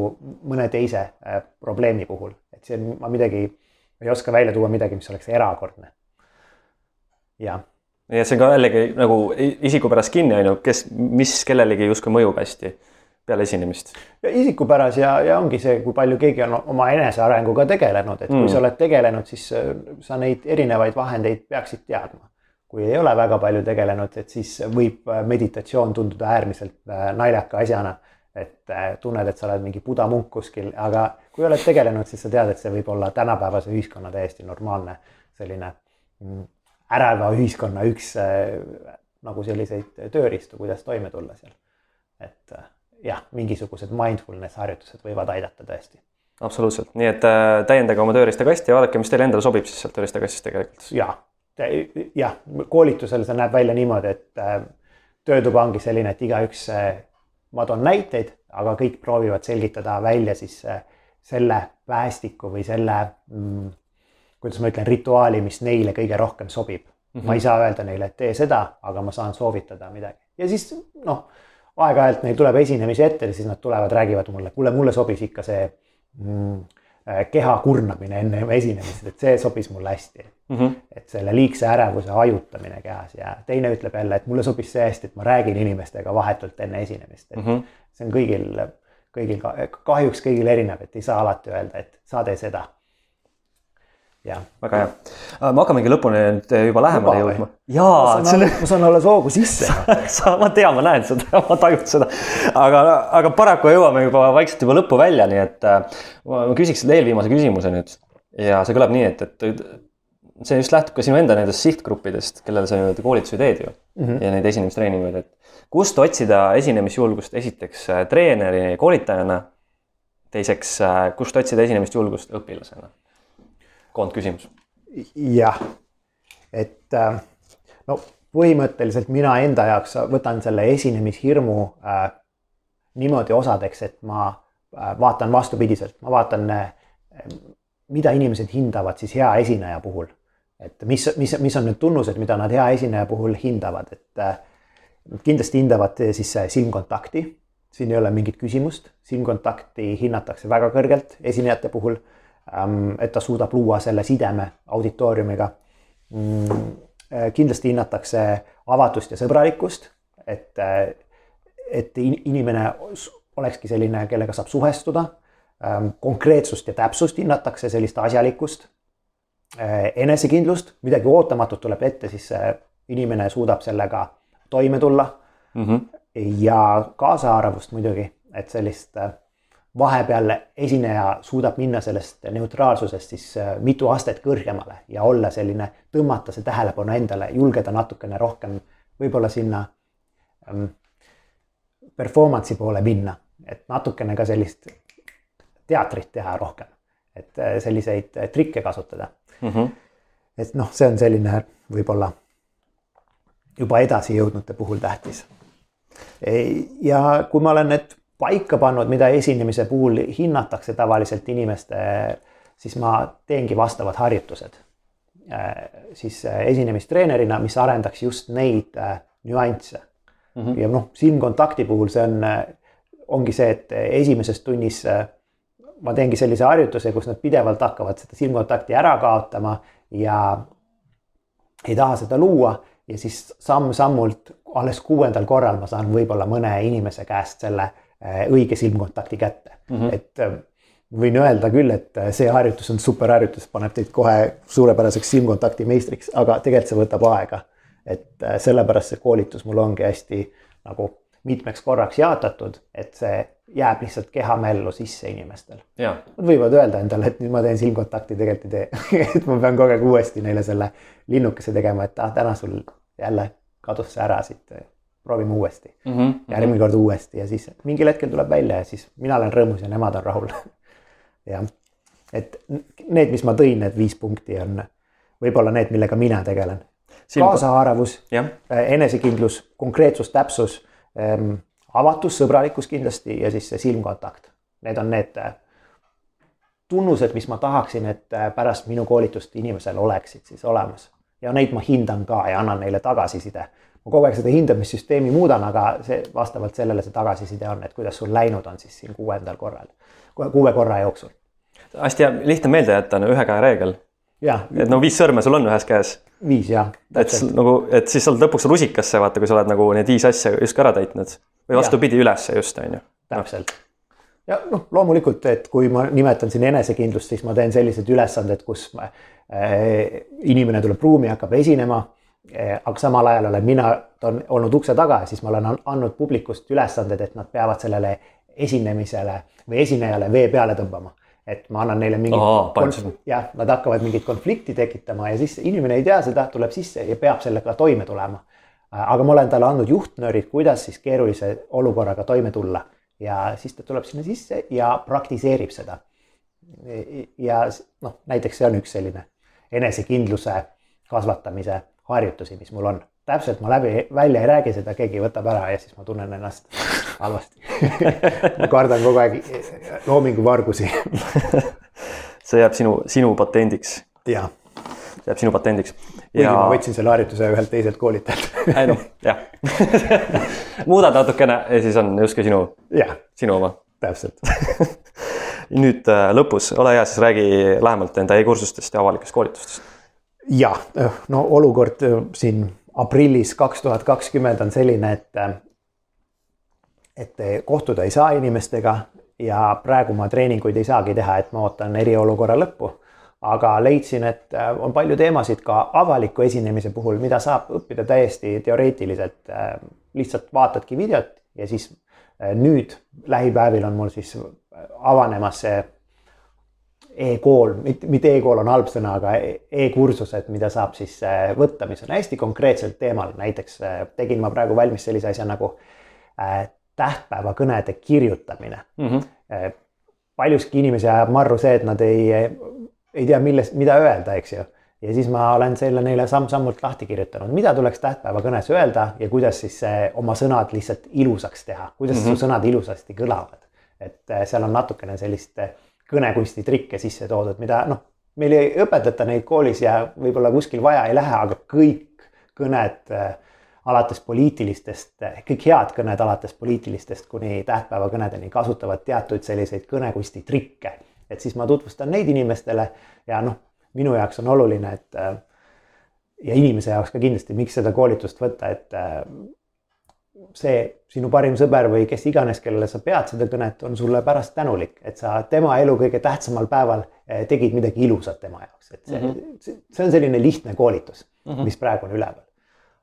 Speaker 2: mõne teise äh, probleemi puhul, et see on, ma midagi, ei oska välja tuua midagi, mis oleks erakordne. jah
Speaker 1: ja see on ka jällegi nagu isiku pärast kinni, on ju, kes, mis kellelegi justkui mõjub hästi peale esinemist?
Speaker 2: isikupäras ja, ja ongi see, kui palju keegi on oma enesearenguga tegelenud, et kui mm. sa oled tegelenud, siis äh, sa neid erinevaid vahendeid peaksid teadma. kui ei ole väga palju tegelenud, et siis võib äh, meditatsioon tunduda äärmiselt äh, naljaka asjana. et tunned, et sa oled mingi budamunk kuskil, aga kui oled tegelenud, siis sa tead, et see võib olla tänapäevase ühiskonna täiesti normaalne selline mm, äreva ühiskonna üks nagu selliseid tööriistu, kuidas toime tulla seal. et jah, mingisugused mindfulness harjutused võivad aidata tõesti.
Speaker 1: absoluutselt, nii et äh, täiendage oma tööriistakasti ja vaadake, mis teile endale sobib siis sealt tööriistakastist tegelikult.
Speaker 2: ja, jah, koolitusel see näeb välja niimoodi, et äh, töötuba ongi selline, et igaüks, ma toon näiteid, aga kõik proovivad selgitada välja siis selle päästiku või selle mm, kuidas ma ütlen, rituaali, mis neile kõige rohkem sobib mm. -hmm. ma ei saa öelda neile, et tee seda, aga ma saan soovitada midagi ja siis noh, aeg-ajalt neil tuleb esinemisi ette ja siis nad tulevad, räägivad mulle, kuule, mulle sobis ikka see mm, äh, keha kurnamine enne esinemist, et see sobis mulle hästi mm. -hmm. et selle liigse ärevuse hajutamine kehas ja teine ütleb jälle, et mulle sobis see hästi, et ma räägin inimestega vahetult enne esinemist, et mm -hmm. see on kõigil, kõigil kahjuks kõigil erinev, et ei saa alati öelda, et sa tee seda
Speaker 1: väga hea. Äh, me hakkamegi lõpuni nüüd juba lähemale juba jõudma.
Speaker 2: jaa, selle. ma saan alles hoogu sisse
Speaker 1: sa, ma tean, ma näen seda, ma tajun seda. aga, aga paraku jõuame juba vaikselt juba lõppu välja, nii et äh, ma küsiks eelviimase küsimuse nüüd. ja see kõlab nii, et, et see just lähtub ka sinu enda nendest sihtgruppidest, kellele sa nüüd koolitusi teed ju mm. -hmm. ja neid esinemistreeninguid, et kust otsida esinemisjulgust, esiteks äh, treeneri, koolitajana. teiseks, kust otsida esinemisjulgust õpilasena koondküsimus.
Speaker 2: jah, et äh, no põhimõtteliselt mina enda jaoks võtan selle esinemishirmu äh, niimoodi osadeks, et ma äh, vaatan vastupidiselt, ma vaatan äh,, mida inimesed hindavad siis hea esineja puhul. et mis, mis, mis on need tunnused, mida nad hea esineja puhul hindavad, et äh, kindlasti hindavad siis silmkontakti, siin ei ole mingit küsimust, silmkontakti hinnatakse väga kõrgelt esinejate puhul. Ähm, et ta suudab luua selle sideme auditooriumiga. Mm, äh, kindlasti hinnatakse avatust ja sõbralikkust, et, äh, et inimene olekski selline, kellega saab suhestuda. Ähm, konkreetsust ja täpsust hinnatakse, sellist asjalikkust, äh, enesekindlust, midagi ootamatut tuleb ette, siis inimene suudab sellega toime tulla mm. -hmm. ja kaasahaaravust muidugi, et sellist vahepeal esineja suudab minna sellest neutraalsusest siis äh, mitu astet kõrgemale ja olla selline, tõmmata see tähelepanu endale, julgeda natukene rohkem võib-olla sinna ähm, performance'i poole minna, et natukene ka sellist teatrit teha rohkem, et äh, selliseid äh, trikke kasutada mm. -hmm. et noh, see on selline võib-olla juba edasi jõudnute puhul tähtis. ja kui ma olen need paika pannud, mida esinemise puhul hinnatakse tavaliselt inimeste, siis ma teengi vastavad harjutused. Äh, siis äh, esinemistreenerina, mis arendaks just neid äh, nüansse mm. -hmm. ja noh, silmkontakti puhul see on, ongi see, et esimeses tunnis ma teengi sellise harjutuse, kus nad pidevalt hakkavad seda silmkontakti ära kaotama ja ei taha seda luua ja siis samm-sammult alles kuuendal korral ma saan võib-olla mõne inimese käest selle õige silmkontakti kätte mm, -hmm. et äh, võin öelda küll, et äh, see harjutus on super harjutus, paneb teid kohe suurepäraseks silmkontakti meistriks, aga tegelikult see võtab aega. et sellepärast see koolitus mul ongi hästi nagu mitmeks korraks jaotatud, et see jääb lihtsalt kehamällu sisse inimestel. Nad võivad öelda endale, et nüüd ma teen silmkontakti, tegelikult ei tee et ma pean kogu aeg uuesti neile selle linnukese tegema, et ah, täna sul jälle kadus see ära siit proovime uuesti mm. -hmm. järgmine kord uuesti ja siis mingil hetkel tuleb välja ja siis mina olen rõõmus ja nemad on rahul jah, et need, mis ma tõin, need viis punkti on võib-olla need, millega mina tegelen. kaasahaaravus, äh, enesekindlus, konkreetsus, täpsus ähm,, avatus, sõbralikkus kindlasti ja siis see silmkontakt. Need on need äh, tunnused, mis ma tahaksin, et äh, pärast minu koolitust inimesel oleksid siis olemas ja neid ma hindan ka ja annan neile tagasiside ma kogu aeg seda hindamissüsteemi muudan, aga see vastavalt sellele see tagasiside on, et kuidas sul läinud on siis siin kuuendal korral, kuue korra jooksul.
Speaker 1: hästi hea, lihtne meelde jätta on ühe käe reegel. et no viis sõrme sul on ühes käes.
Speaker 2: viis jah.
Speaker 1: et nagu, et siis sa oled lõpuks rusikasse, vaata, kui sa oled nagu need viis asja justkui ära täitnud või vastupidi ülesse just on ju.
Speaker 2: täpselt ja noh, loomulikult, et kui ma nimetan siin enesekindlust, siis ma teen sellised ülesanded, kus ma, äh, inimene tuleb ruumi, hakkab esinema Eh, aga samal ajal olen mina olnud ukse taga siis ma olen andnud publikust ülesanded, et nad peavad sellele esinemisele või esinejale vee peale tõmbama. et ma annan neile mingit, jah, nad hakkavad mingit konflikti tekitama ja siis inimene ei tea seda, tuleb sisse ja peab sellega toime tulema. aga ma olen talle andnud juhtnöörid, kuidas siis keerulise olukorraga toime tulla ja siis ta tuleb sinna sisse ja praktiseerib seda. ja noh, näiteks see on üks selline enesekindluse kasvatamise harjutusi, mis mul on. täpselt ma läbi, välja ei räägi seda, keegi võtab ära ja siis ma tunnen ennast halvasti ma kardan kogu aeg loominguvargusi
Speaker 1: see jääb sinu, sinu patendiks.
Speaker 2: jah.
Speaker 1: see jääb sinu patendiks.
Speaker 2: kuigi ja... ma võtsin selle harjutuse ühelt teiselt koolitajalt
Speaker 1: ei noh, jah muudad natukene ja siis on justkui sinu, sinu oma.
Speaker 2: täpselt
Speaker 1: nüüd äh, lõpus, ole hea, siis räägi lähemalt enda e-kursustest ja avalikest koolitustest.
Speaker 2: Ja, no olukord äh, siin aprillis kaks tuhat kakskümmend on selline, et äh, et kohtuda ei saa inimestega ja praegu ma treeninguid ei saagi teha, et ma ootan eriolukorra lõppu. aga leidsin, et on palju teemasid ka avaliku esinemise puhul, mida saab õppida täiesti teoreetiliselt. lihtsalt vaatadki videot ja siis nüüd lähipäevil on mul siis avanemas see e-kool, mitte, e-kool on halb sõna, aga e-kursused, mida saab siis äh, võtta, mis on hästi konkreetsel teemal, näiteks äh, tegin ma praegu valmis sellise asja nagu äh, tähtpäevakõnede kirjutamine mm. -hmm. paljuski inimesi ajab marru see, et nad ei, ei tea, millest, mida öelda, eks ju. ja siis ma olen selle neile samm-sammult lahti kirjutanud, mida tuleks tähtpäevakõnes öelda ja kuidas siis oma sõnad lihtsalt ilusaks teha, kuidas mm -hmm. su sõnad ilusasti kõlavad et seal on natukene sellist kõnekunsti trikke sisse toodud, mida noh, meil ei õpetata neid koolis ja võib-olla kuskil vaja ei lähe, aga kõik kõned äh, alates poliitilistest, kõik head kõned alates poliitilistest kuni tähtpäevakõnedeni kasutavad teatuid selliseid kõnekunsti trikke. et siis ma tutvustan neid inimestele ja noh, minu jaoks on oluline, et ja inimese jaoks ka kindlasti, miks seda koolitust võtta, et see sinu parim sõber või kes iganes, kellele sa pead seda kõnet, on sulle pärast tänulik, et sa tema elu kõige tähtsamal päeval eh, tegid midagi ilusat tema jaoks, et see mm, -hmm. see on selline lihtne koolitus mm, -hmm. mis praegu on üleval.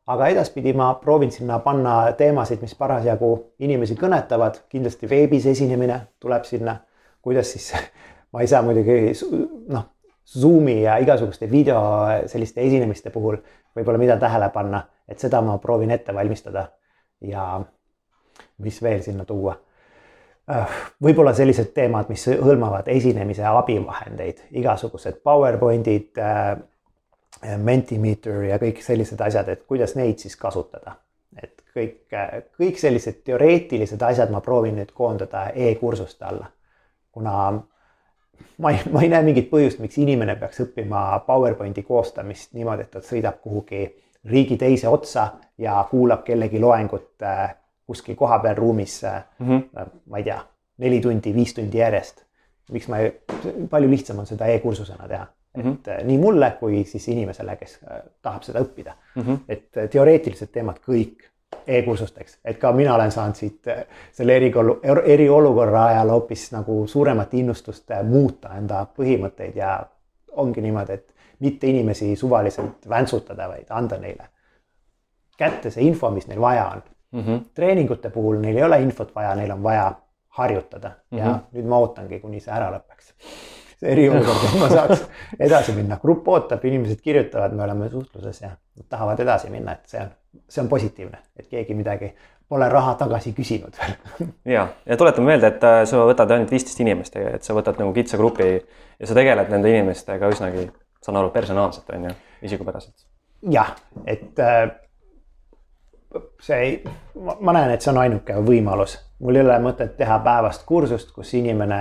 Speaker 2: aga edaspidi ma proovin sinna panna teemasid, mis parasjagu inimesi kõnetavad, kindlasti veebis esinemine tuleb sinna, kuidas siis ma ei saa muidugi noh, Zoomi ja igasuguste video selliste esinemiste puhul võib-olla mida tähele panna, et seda ma proovin ette valmistada ja mis veel sinna tuua. Äh, võib-olla sellised teemad, mis hõlmavad esinemise abivahendeid, igasugused PowerPointid, äh, Mentimeter ja kõik sellised asjad, et kuidas neid siis kasutada. et kõik, äh, kõik sellised teoreetilised asjad ma proovin nüüd koondada e-kursuste alla. kuna ma ei, ma ei näe mingit põhjust, miks inimene peaks õppima PowerPointi koostamist niimoodi, et ta sõidab kuhugi riigi teise otsa ja kuulab kellegi loengut äh, kuskil kohapeal ruumis mm, -hmm. ma ei tea, neli tundi, viis tundi järjest. miks ma palju lihtsam on seda e-kursusena teha mm, -hmm. et nii mulle kui siis inimesele, kes tahab seda õppida mm. -hmm. et teoreetilised teemad kõik e-kursusteks, et ka mina olen saanud siit selle erikolu-, eriolukorra ajal hoopis nagu suuremat innustust muuta enda põhimõtteid ja ongi niimoodi, et mitte inimesi suvaliselt väntsutada, vaid anda neile kätte see info, mis neil vaja on mm. -hmm. treeningute puhul neil ei ole infot vaja, neil on vaja harjutada mm -hmm. ja mhm. nüüd ma ootangi, kuni see ära lõpeks. see eriolukord, et ma saaks edasi minna, grupp ootab, inimesed kirjutavad, me oleme suhtluses ja nad tahavad edasi minna, et see on, see on positiivne, et keegi midagi pole raha tagasi küsinud veel
Speaker 1: ja, ja tuletame meelde, et äh, sa võtad ainult viisteist inimest, et sa võtad nagu kitsa grupi ja sa tegeled nende inimestega üsnagi saan aru, personaalselt on ju, isikupäraselt.
Speaker 2: jah, et äh, see ei, ma näen, et see on ainuke võimalus, mul ei ole mõtet teha päevast kursust, kus inimene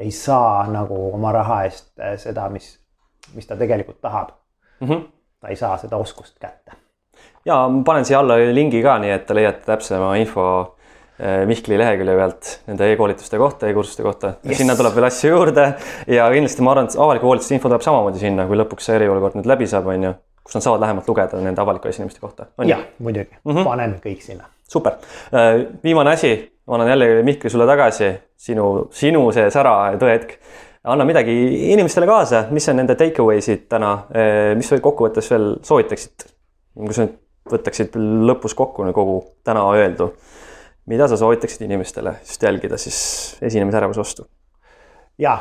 Speaker 2: ei saa nagu oma raha eest äh, seda, mis, mis ta tegelikult tahab mm. -hmm. ta ei saa seda oskust kätte.
Speaker 1: ja ma panen siia alla lingi ka, nii et te leiate täpsema info Mihkli lehekülje pealt nende e-koolituste kohta e, e-kursuste kohta yes.. sinna tuleb veel asju juurde ja kindlasti ma arvan, et avaliku koolituste info tuleb samamoodi sinna, kui lõpuks see eriolukord nüüd läbi saab, on ju. kus nad saavad lähemalt lugeda nende avaliku esinemiste kohta.
Speaker 2: jah, muidugi mm, -hmm. paneme kõik sinna.
Speaker 1: super, äh, viimane asi, ma annan jälle Mihkli sulle tagasi, sinu, sinu see sära tõehetk anna midagi inimestele kaasa, mis on nende take away'sid täna, äh, mis kokkuvõttes veel soovitaksid? kui sa nüüd võtaksid lõpus kokku kogu täna öeldu mida sa soovitaksid inimestele just jälgida siis esinemisärevuse vastu?
Speaker 2: ja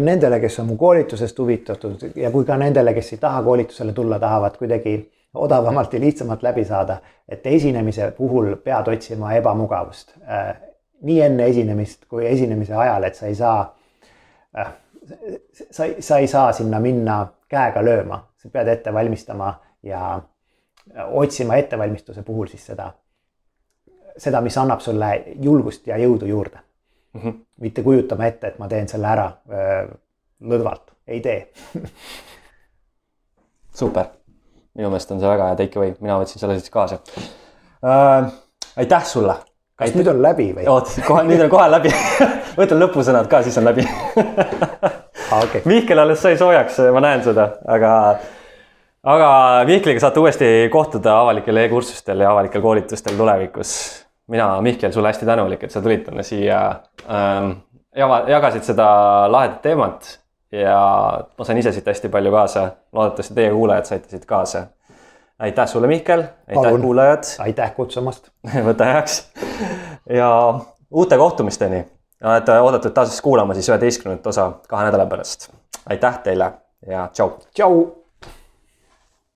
Speaker 2: nendele, kes on mu koolitusest huvitatud ja kui ka nendele, kes ei taha koolitusele tulla, tahavad kuidagi odavamalt ja lihtsamalt läbi saada, et esinemise puhul pead otsima ebamugavust. nii enne esinemist kui esinemise ajal, et sa ei saa, sa, sa ei saa sinna minna käega lööma, sa pead ette valmistama ja otsima ettevalmistuse puhul siis seda, seda, mis annab sulle julgust ja jõudu juurde mm. -hmm. mitte kujutama ette, et ma teen selle ära lõdvalt, ei tee
Speaker 1: super, minu meelest on see väga hea take away, mina võtsin selle siis kaasa äh,. aitäh sulle.
Speaker 2: kas nüüd on läbi või?
Speaker 1: oot, kohe, nüüd on kohe läbi võtan lõpusõnad ka, siis on läbi
Speaker 2: ah, okay.
Speaker 1: Mihkel alles sai soojaks, ma näen seda, aga aga Mihkliga saate uuesti kohtuda avalikel e-kursustel ja avalikel koolitustel tulevikus. Mina, Mihkel, sulle hästi tänulik, et sa tulid täna siia ähm,. jagasid seda lahedat teemat ja ma sain ise siit hästi palju kaasa. loodetavasti teie kuulajad saite siit kaasa. aitäh sulle, Mihkel, aitäh kuulajad.
Speaker 2: aitäh kutsumast
Speaker 1: võta heaks ja uute kohtumisteni. olete oodatud taas kuulama siis üheteistkümnendat osa kahe nädala pärast. aitäh teile ja tšau.
Speaker 2: tšau.